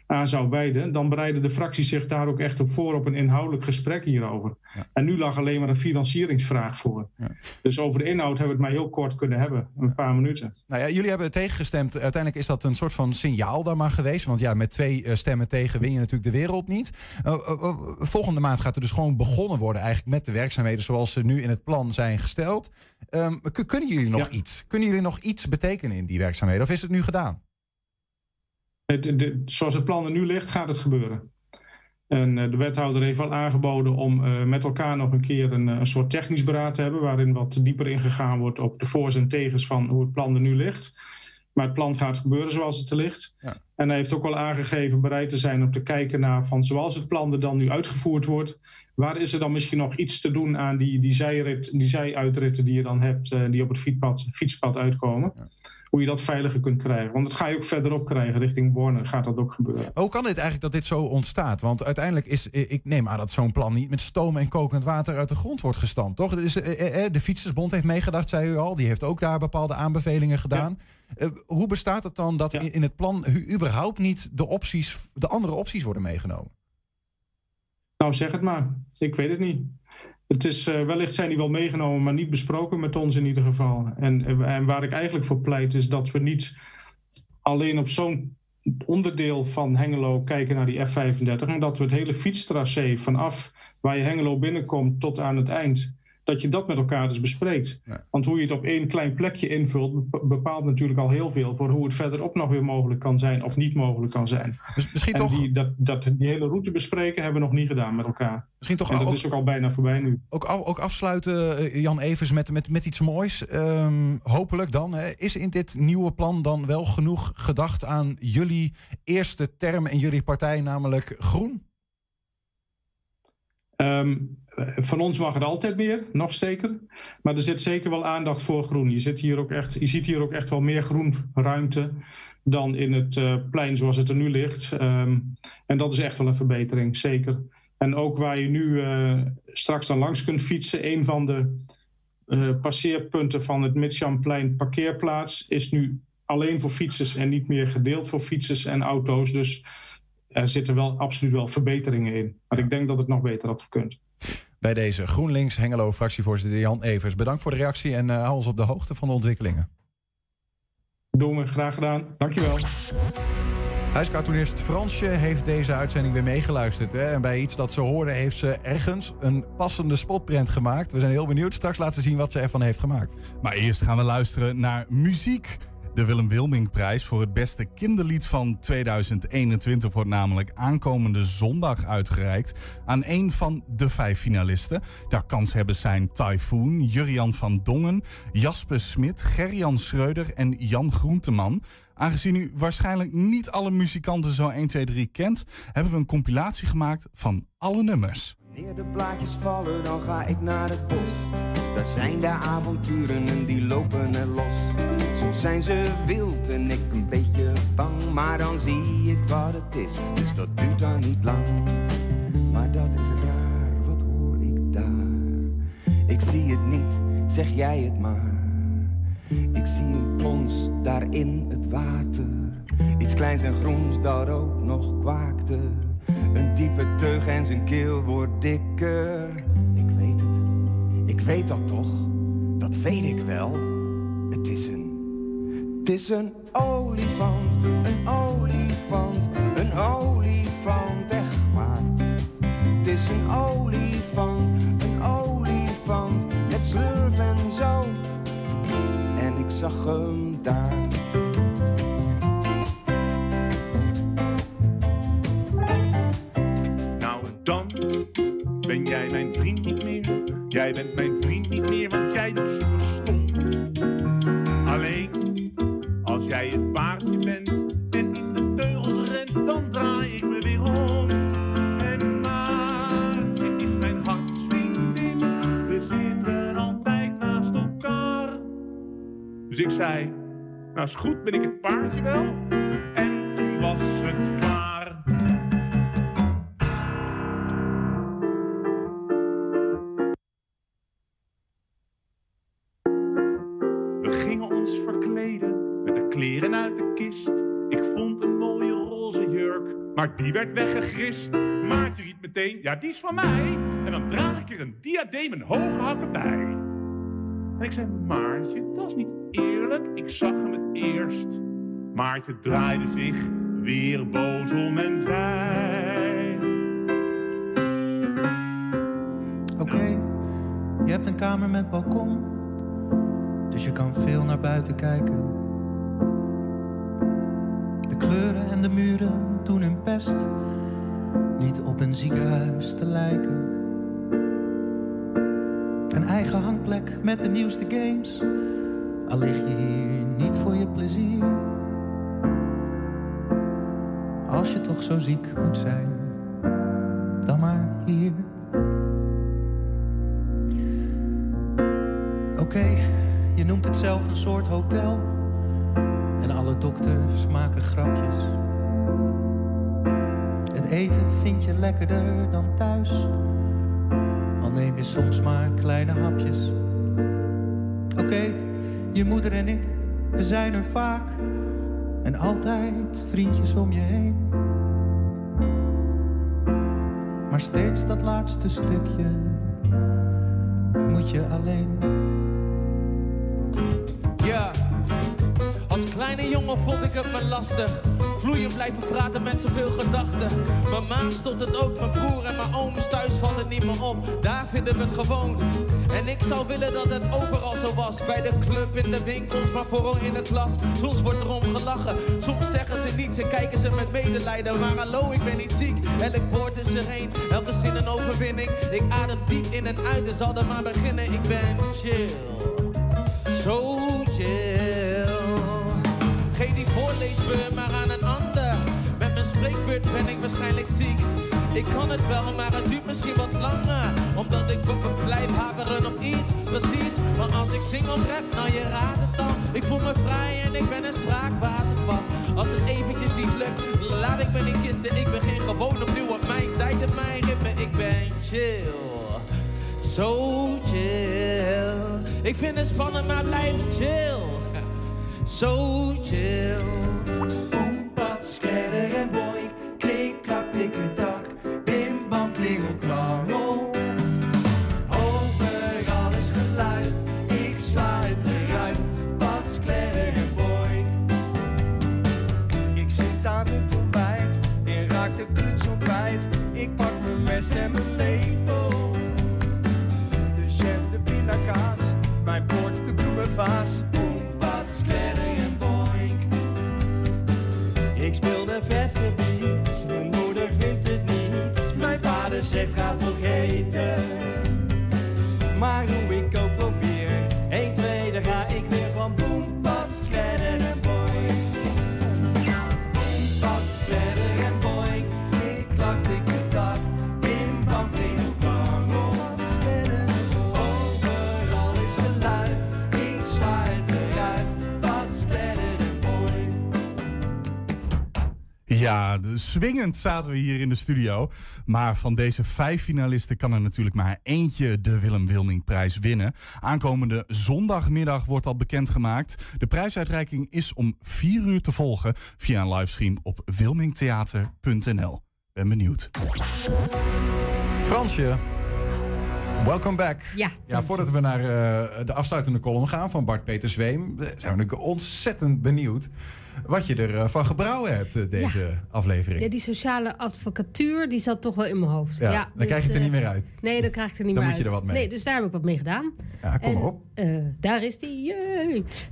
[SPEAKER 20] aan zou wijden, dan bereiden de fracties zich daar ook echt op voor op een inhoudelijk gesprek hierover. Ja. En nu lag alleen maar een financieringsvraag voor. Ja. Dus over de inhoud hebben we het maar heel kort kunnen hebben, een paar minuten.
[SPEAKER 4] Nou ja, jullie hebben tegengestemd. Uiteindelijk is dat een soort van signaal daar maar geweest. Want ja, met twee uh, stemmen tegen win je natuurlijk de wereld niet. Uh, uh, volgende maand gaat er dus gewoon begonnen worden eigenlijk met de werkzaamheden zoals ze nu in het plan zijn gesteld. Um, kunnen jullie nog ja. iets? Kunnen jullie nog iets betekenen in die werkzaamheden? Of is het nu gedaan?
[SPEAKER 20] De, de, zoals het plan er nu ligt, gaat het gebeuren. En uh, de wethouder heeft al aangeboden om uh, met elkaar nog een keer een, een, soort technisch beraad te hebben, waarin wat dieper ingegaan wordt op de voor's en tegens van hoe het plan er nu ligt. Maar het plan gaat gebeuren zoals het er ligt. Ja. En hij heeft ook al aangegeven bereid te zijn om te kijken naar van zoals het plan er dan nu uitgevoerd wordt. Waar is er dan misschien nog iets te doen aan die, die, zijrit, die zijuitritten die je dan hebt, uh, die op het fietspad, fietspad uitkomen? Ja hoe je dat veiliger kunt krijgen. Want dat ga je ook verderop krijgen, richting Borne gaat dat ook gebeuren.
[SPEAKER 4] Hoe kan het eigenlijk dat dit zo ontstaat? Want uiteindelijk is, ik neem aan dat zo'n plan niet met stoom en kokend water uit de grond wordt gestampt, toch? Dus, de Fietsersbond heeft meegedacht, zei u al. Die heeft ook daar bepaalde aanbevelingen gedaan. Ja. hoe bestaat het dan dat ja. in het plan überhaupt niet de, opties, de andere opties worden meegenomen?
[SPEAKER 20] Nou, zeg het maar. Ik weet het niet. Het is, uh, wellicht zijn die wel meegenomen, maar niet besproken met ons in ieder geval. En, en waar ik eigenlijk voor pleit is dat we niet alleen op zo'n onderdeel van Hengelo kijken naar die F35. En dat we het hele fietstracé vanaf waar je Hengelo binnenkomt tot aan het eind, dat je dat met elkaar dus bespreekt. Want hoe je het op één klein plekje invult, bepaalt natuurlijk al heel veel voor hoe het verderop nog weer mogelijk kan zijn of niet mogelijk kan zijn.
[SPEAKER 4] Misschien
[SPEAKER 20] en
[SPEAKER 4] toch...
[SPEAKER 20] die, dat, dat, die hele route bespreken hebben we nog niet gedaan met elkaar.
[SPEAKER 4] Misschien toch
[SPEAKER 20] en dat
[SPEAKER 4] ook,
[SPEAKER 20] is ook al bijna voorbij nu.
[SPEAKER 4] Ook, ook afsluiten, Jan Evers, met, met, met iets moois. Um, hopelijk dan. Hè. Is in dit nieuwe plan dan wel genoeg gedacht aan jullie eerste term in jullie partij, namelijk groen?
[SPEAKER 20] Um, van ons mag het altijd meer, nog zeker. Maar er zit zeker wel aandacht voor groen. Je, zit hier ook echt, je ziet hier ook echt wel meer groenruimte dan in het uh, plein zoals het er nu ligt. Um, en dat is echt wel een verbetering, zeker. En ook waar je nu uh, straks dan langs kunt fietsen, een van de uh, passeerpunten van het Midchamplein parkeerplaats is nu alleen voor fietsers en niet meer gedeeld voor fietsers en auto's. Dus er zitten wel absoluut wel verbeteringen in. Maar ik denk dat het nog beter had gekund.
[SPEAKER 4] Bij deze GroenLinks Hengelo fractievoorzitter Jan Evers. Bedankt voor de reactie en uh, hou ons op de hoogte van de ontwikkelingen.
[SPEAKER 20] Doen we, graag gedaan. Dankjewel.
[SPEAKER 4] Huiscartoonist Fransje heeft deze uitzending weer meegeluisterd. Hè? En bij iets dat ze hoorde heeft ze ergens een passende spotprint gemaakt. We zijn heel benieuwd. Straks laten zien wat ze ervan heeft gemaakt.
[SPEAKER 5] Maar eerst gaan we luisteren naar muziek. De Willem Wilming-prijs voor het beste kinderlied van 2021 wordt namelijk aankomende zondag uitgereikt aan een van de vijf finalisten. Daar kanshebbers zijn Typhoon, Jurian van Dongen, Jasper Smit, Gerjan Schreuder en Jan Groenteman. Aangezien u waarschijnlijk niet alle muzikanten zo 1, 2, 3 kent, hebben we een compilatie gemaakt van alle nummers.
[SPEAKER 21] Wanneer de blaadjes vallen, dan ga ik naar het bos. Daar zijn de avonturen en die lopen los. Zijn ze wild en ik een beetje bang, maar dan zie ik wat het is, dus dat duurt dan niet lang. Maar dat is raar, wat hoor ik daar? Ik zie het niet, zeg jij het maar. Ik zie een plons daar in het water. Iets kleins en groens dat ook nog kwaakte. Een diepe teug en zijn keel wordt dikker. Ik weet het, ik weet dat toch, dat weet ik wel. Het is een, het is een olifant, is
[SPEAKER 22] goed, ben ik het paardje wel? En toen was het klaar. We gingen ons verkleden met de kleren uit de kist. Ik vond een mooie roze jurk, maar die werd weggegrist. Maartje riep meteen, ja die is van mij. En dan draag ik er een diadeem en hoge hakken bij. En ik zei, Maartje, dat is niet eerlijk. Ik zag hem het eerst. Maartje draaide zich weer boos om en zei...
[SPEAKER 23] Oké, je hebt een kamer met balkon, dus je kan veel naar buiten kijken. De kleuren en de muren doen hun best niet op een ziekenhuis te lijken. Een eigen hangplek met de nieuwste games, al lig je hier niet voor je plezier. Als je toch zo ziek moet zijn, dan maar hier. Oké, je noemt het zelf een soort hotel. En alle dokters maken grapjes. Het eten vind je lekkerder dan thuis. Neem je soms maar kleine hapjes. Oké, je moeder en ik, we zijn er vaak. En altijd vriendjes om je heen. Maar steeds dat laatste stukje moet je alleen.
[SPEAKER 24] Jongen vond ik het me lastig. Vloeien blijven praten met zoveel gedachten. Mijn ma stond het ook, mijn broer en mijn ooms thuis valt het niet meer op. Daar vinden we het gewoon. En ik zou willen dat het overal zo was. Bij de club, in de winkels, maar vooral in de klas. Soms wordt er om gelachen, soms zeggen ze niets en kijken ze met medelijden. Maar hallo, ik ben niet ziek, elk woord is er één. Elke zin een overwinning. Ik adem diep in en uit, dus zal er maar beginnen. Ik ben chill, zo chill. Die voorleesbeurt maar aan een ander. Met mijn spreekbeurt ben ik waarschijnlijk ziek. Ik kan het wel, maar het duurt misschien wat langer. Omdat ik blijf haveren op iets, precies. Maar als ik zing of rap, nou je raadt het al. Ik voel me vrij en ik ben een spraakwaterval. Als het eventjes niet lukt, laat ik me niet kisten. Ik begin gewoon opnieuw op mijn tijd en mijn ritme. Ik ben chill, zo chill. Ik vind het spannend, maar blijf chill. Zo chill.
[SPEAKER 25] Boempat, skredder en boink, klik, klak, tikketak, bim, bam, klingel, klangel. Overal is geluid, ik sla het eruit, pat, skredder en boink. Ik zit aan het ontbijt en raak de knutsel kwijt. Ik pak mijn mes en mijn
[SPEAKER 5] Ja, swingend zaten we hier in de studio. Maar van deze vijf finalisten kan er natuurlijk maar eentje de Willem Wilming-prijs winnen. Aankomende zondagmiddag wordt dat bekendgemaakt. De prijsuitreiking is om vier uur te volgen via een livestream op wilmingtheater.nl. Ben benieuwd.
[SPEAKER 4] Fransje, welcome back.
[SPEAKER 6] Ja,
[SPEAKER 4] voordat we naar eh, de afsluitende column gaan van Bart Peter Zweem, eh, zijn we natuurlijk ontzettend benieuwd wat je ervan van gebrouwen hebt, eh, deze aflevering.
[SPEAKER 6] Ja, die sociale advocatuur, die zat toch wel in mijn hoofd.
[SPEAKER 4] Ja,
[SPEAKER 6] Ja,
[SPEAKER 4] dan
[SPEAKER 6] dus,
[SPEAKER 4] krijg je het er
[SPEAKER 6] eh,
[SPEAKER 4] niet meer uit.
[SPEAKER 6] Nee, dan krijg ik er niet
[SPEAKER 4] Dan
[SPEAKER 6] meer
[SPEAKER 4] moet je
[SPEAKER 6] uit.
[SPEAKER 4] er wat mee.
[SPEAKER 6] Nee, dus daar heb ik wat mee gedaan.
[SPEAKER 4] Ja, kom
[SPEAKER 6] En,
[SPEAKER 4] op.
[SPEAKER 6] eh, daar is die.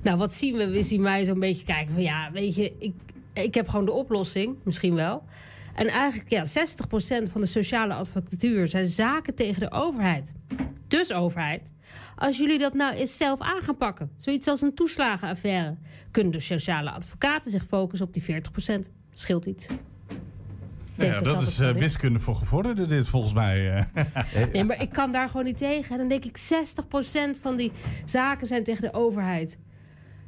[SPEAKER 6] Nou, wat zien we? We zien mij zo'n beetje kijken van ja, weet je, ik, ik heb gewoon de oplossing, misschien wel. En eigenlijk, ja, 60% van de sociale advocatuur zijn zaken tegen de overheid. Dus overheid. Als jullie dat nou eens zelf aan gaan pakken, zoiets als een toeslagenaffaire, kunnen de sociale advocaten zich focussen op die 40%. Scheelt iets.
[SPEAKER 5] Ja,
[SPEAKER 6] dat
[SPEAKER 5] is eh,
[SPEAKER 6] is.
[SPEAKER 5] wiskunde voor gevorderden dit volgens mij. eh.
[SPEAKER 6] Nee, maar ik kan daar gewoon niet tegen. En dan denk ik, 60% van die zaken zijn tegen de overheid.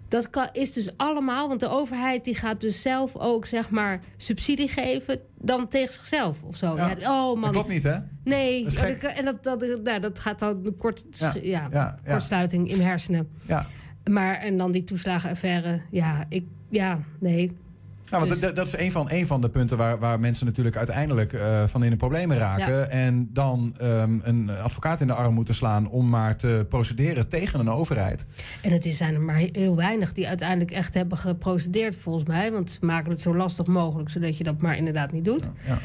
[SPEAKER 6] Dat kan, is dus allemaal, want de overheid die gaat dus zelf ook zeg maar subsidie geven dan tegen zichzelf of zo.
[SPEAKER 4] Ja,
[SPEAKER 6] Ja, oh man.
[SPEAKER 4] dat klopt niet, hè?
[SPEAKER 6] Nee,
[SPEAKER 4] Dat
[SPEAKER 6] en dat- en dat, dat, nou, dat gaat dan een kort,
[SPEAKER 4] Ja,
[SPEAKER 6] kortsluiting in hersenen.
[SPEAKER 4] Ja.
[SPEAKER 6] Maar en dan die toeslagenaffaire, ja, ik, ja, nee.
[SPEAKER 4] Nou, want
[SPEAKER 6] Dus-
[SPEAKER 4] dat, dat is een van, een van de punten waar, waar mensen natuurlijk uiteindelijk eh, van in de problemen raken.
[SPEAKER 6] Ja.
[SPEAKER 4] En dan ehm, een advocaat in de arm moeten slaan om maar te procederen tegen een overheid.
[SPEAKER 6] En het is- zijn er maar heel weinig die uiteindelijk echt hebben geprocedeerd, volgens mij. Want ze maken het zo lastig mogelijk, zodat je dat maar inderdaad niet doet.
[SPEAKER 4] Ja,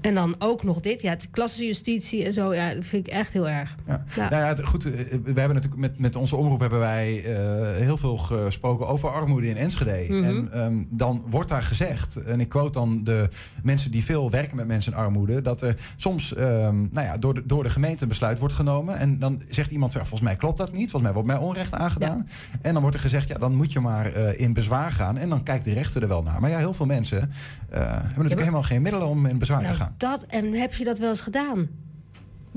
[SPEAKER 6] En dan ook nog dit, ja, het klassenjustitie en zo, ja, dat vind ik echt heel erg.
[SPEAKER 4] Ja.
[SPEAKER 6] Ja.
[SPEAKER 4] Nou ja, goed, eh, we hebben natuurlijk met, met onze omroep hebben wij eh, heel veel gesproken over armoede in Enschede.
[SPEAKER 6] Mhm.
[SPEAKER 4] En ehm, dan wordt daar gezegd, en ik quote dan de mensen die veel werken met mensen in armoede, dat er soms ehm, nou ja, door, de, door de gemeente een besluit wordt genomen. En dan zegt iemand, ja, volgens mij klopt dat niet, volgens mij wordt mij onrecht aangedaan. En dan wordt er gezegd, ja, dan moet je maar eh, in bezwaar gaan. En dan kijkt de rechter er wel naar. Maar ja, heel veel mensen eh, hebben natuurlijk helemaal geen middelen om in bezwaar te
[SPEAKER 6] Nou, dat, en heb je dat wel eens gedaan?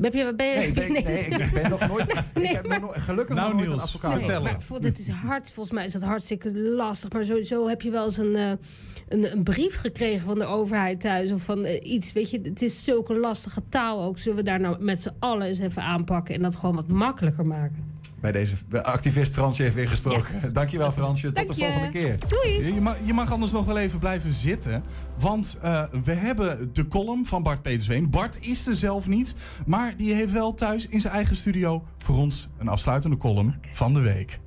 [SPEAKER 6] Heb je, ben je,
[SPEAKER 4] Nee, ik ben- nee, ik ben nog nooit. ik heb nog nooit- gelukkig
[SPEAKER 5] Nou,
[SPEAKER 4] nog nooit een
[SPEAKER 5] Niels,
[SPEAKER 4] advocaat.
[SPEAKER 6] Nee, maar dit is hard, volgens mij is dat hartstikke lastig. Maar sowieso heb je wel eens een, eh, een, een brief gekregen van de overheid thuis of van eh, iets. Weet je, het is zulke lastige taal ook. Zullen we daar nou met z'n allen eens even aanpakken en dat gewoon wat makkelijker maken?
[SPEAKER 4] Bij deze activist Fransje heeft weer gesproken. Dankjewel Fransje, tot de
[SPEAKER 6] je.
[SPEAKER 4] volgende keer.
[SPEAKER 6] Doei!
[SPEAKER 5] Je mag, je mag anders nog wel even blijven zitten. Want eh, we hebben de column van Bart Petersween. Bart is er zelf niet. Maar die heeft wel thuis in zijn eigen studio voor ons een afsluitende column van de week.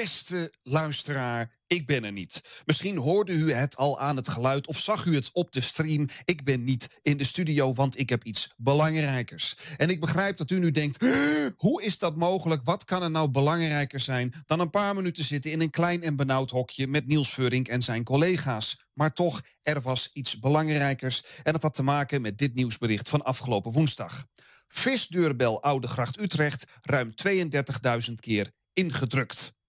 [SPEAKER 26] Beste luisteraar, ik ben er niet. Misschien hoorde u het al aan het geluid of zag u het op de stream. Ik ben niet in de studio, want ik heb iets belangrijkers. En ik begrijp dat u nu denkt: "Huh, hoe is dat mogelijk? Wat kan er nou belangrijker zijn dan een paar minuten zitten in een klein en benauwd hokje met Niels Veurink en zijn collega's? Maar toch, er was iets belangrijkers. En dat had te maken met dit nieuwsbericht van afgelopen woensdag. Visdeurbel Oudegracht Utrecht ruim 32.000 keer ingedrukt.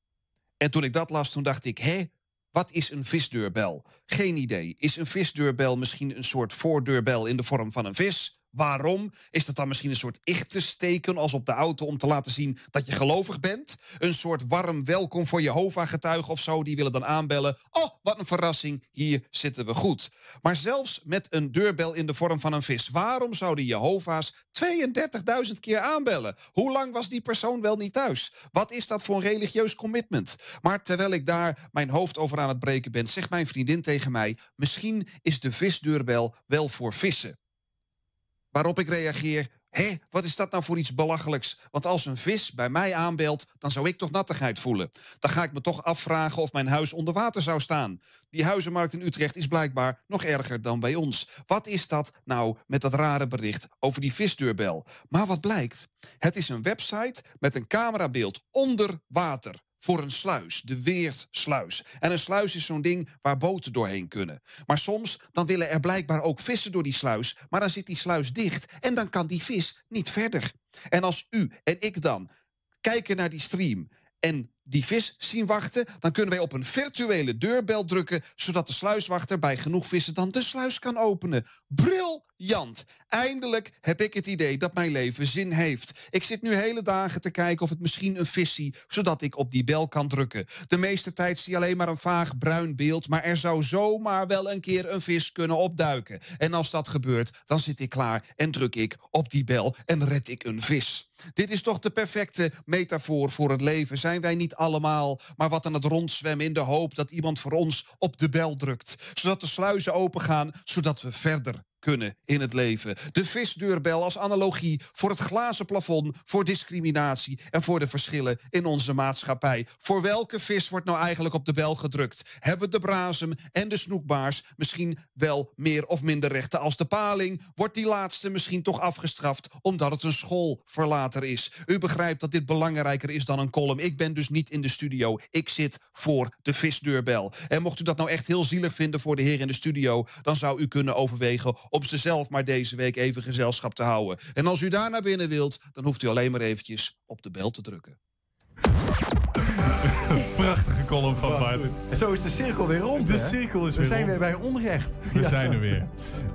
[SPEAKER 26] En toen ik dat las, toen dacht ik, hé, wat is een visdeurbel? Geen idee. Is een visdeurbel misschien een soort voordeurbel in de vorm van een vis? Waarom? Is dat dan misschien een soort ichtesteken als op de auto om te laten zien dat je gelovig bent? Een soort warm welkom voor Jehovah-getuigen of zo, die willen dan aanbellen. Oh, wat een verrassing, hier zitten we goed. Maar zelfs met een deurbel in de vorm van een vis, waarom zouden Jehovah's 32.000 keer aanbellen? Hoe lang was die persoon wel niet thuis? Wat is dat voor een religieus commitment? Maar terwijl ik daar mijn hoofd over aan het breken ben, zegt mijn vriendin tegen mij: misschien is de visdeurbel wel voor vissen. Waarop ik reageer: Hé, wat is dat nou voor iets belachelijks? Want als een vis bij mij aanbelt, dan zou ik toch nattigheid voelen. Dan ga ik me toch afvragen of mijn huis onder water zou staan. Die huizenmarkt in Utrecht is blijkbaar nog erger dan bij ons. Wat is dat nou met dat rare bericht over die visdeurbel? Maar wat blijkt? Het is een website met een camerabeeld onder water voor een sluis, de Weertsluis. En een sluis is zo'n ding waar boten doorheen kunnen. Maar soms dan willen er blijkbaar ook vissen door die sluis, maar dan zit die sluis dicht en dan kan die vis niet verder. En als u en ik dan kijken naar die stream en die vis zien wachten, dan kunnen wij op een virtuele deurbel drukken, zodat de sluiswachter bij genoeg vissen dan de sluis kan openen. Briljant! Eindelijk heb ik het idee dat mijn leven zin heeft. Ik zit nu hele dagen te kijken of ik misschien een vis zie, zodat ik op die bel kan drukken. De meeste tijd zie je alleen maar een vaag bruin beeld, maar er zou zomaar wel een keer een vis kunnen opduiken. En als dat gebeurt, dan zit ik klaar en druk ik op die bel en red ik een vis. Dit is toch de perfecte metafoor voor het leven. Zijn wij niet allemaal maar wat aan het rondzwemmen in de hoop dat iemand voor ons op de bel drukt, zodat de sluizen opengaan, zodat we verder kunnen in het leven. De visdeurbel als analogie voor het glazen plafond, voor discriminatie en voor de verschillen in onze maatschappij. Voor welke vis wordt nou eigenlijk op de bel gedrukt? Hebben de brazem en de snoekbaars misschien wel meer of minder rechten als de paling? Wordt die laatste misschien toch afgestraft omdat het een schoolverlater is? U begrijpt dat dit belangrijker is dan een column. Ik ben dus niet in de studio. Ik zit voor de visdeurbel. En mocht u dat nou echt heel zielig vinden voor de heer in de studio, dan zou u kunnen overwegen om ze zelf maar deze week even gezelschap te houden. En als u daar naar binnen wilt, dan hoeft u alleen maar eventjes op de bel te drukken.
[SPEAKER 5] Prachtige column van Bart.
[SPEAKER 4] En zo is de cirkel weer rond.
[SPEAKER 5] De
[SPEAKER 4] hè?
[SPEAKER 5] cirkel is
[SPEAKER 4] We
[SPEAKER 5] weer
[SPEAKER 4] zijn
[SPEAKER 5] rond.
[SPEAKER 4] weer bij onrecht.
[SPEAKER 5] We
[SPEAKER 4] Ja.
[SPEAKER 5] zijn er weer.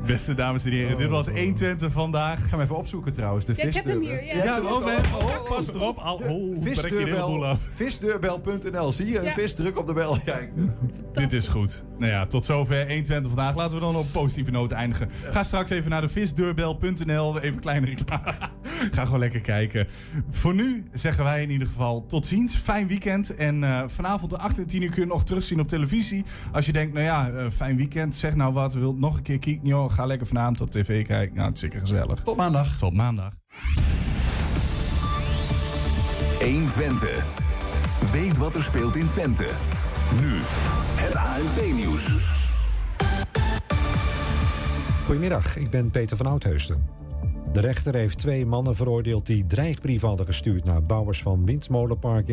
[SPEAKER 5] Beste dames en heren, dit was 120 vandaag.
[SPEAKER 4] Ik ga hem even opzoeken trouwens. De
[SPEAKER 27] Ja, ik heb hem hier, ja.
[SPEAKER 5] Ja, oh, we- oh, pas erop. Al, oh,
[SPEAKER 4] Visdeurbel,
[SPEAKER 5] af.
[SPEAKER 4] visdeurbel.nl. Zie je een
[SPEAKER 27] Ja.
[SPEAKER 4] vis? Druk op de bel. Kijk.
[SPEAKER 5] Dit is goed. Nou ja, tot zover 120 vandaag. Laten we dan op een positieve noot eindigen. Ga straks even naar de visdeurbel.nl. Even kleine reclame. Ga gewoon lekker kijken. Voor nu zeggen wij in ieder geval tot ziens. Fijn weekend. En eh, vanavond de 8 en 10 uur kun je nog terugzien op televisie. Als je denkt, nou ja, eh, fijn weekend. Zeg nou wat. Wilt nog een keer kijken? Joh, ga lekker vanavond op tv kijken. Nou, het is zeker gezellig.
[SPEAKER 4] Tot maandag.
[SPEAKER 5] Tot maandag.
[SPEAKER 3] 120. Weet wat er speelt in Twente. Nu het ANP-nieuws.
[SPEAKER 28] Goedemiddag, ik ben Peter van Oudheusden. De rechter heeft twee mannen veroordeeld die dreigbrieven hadden gestuurd naar bouwers van windmolenparken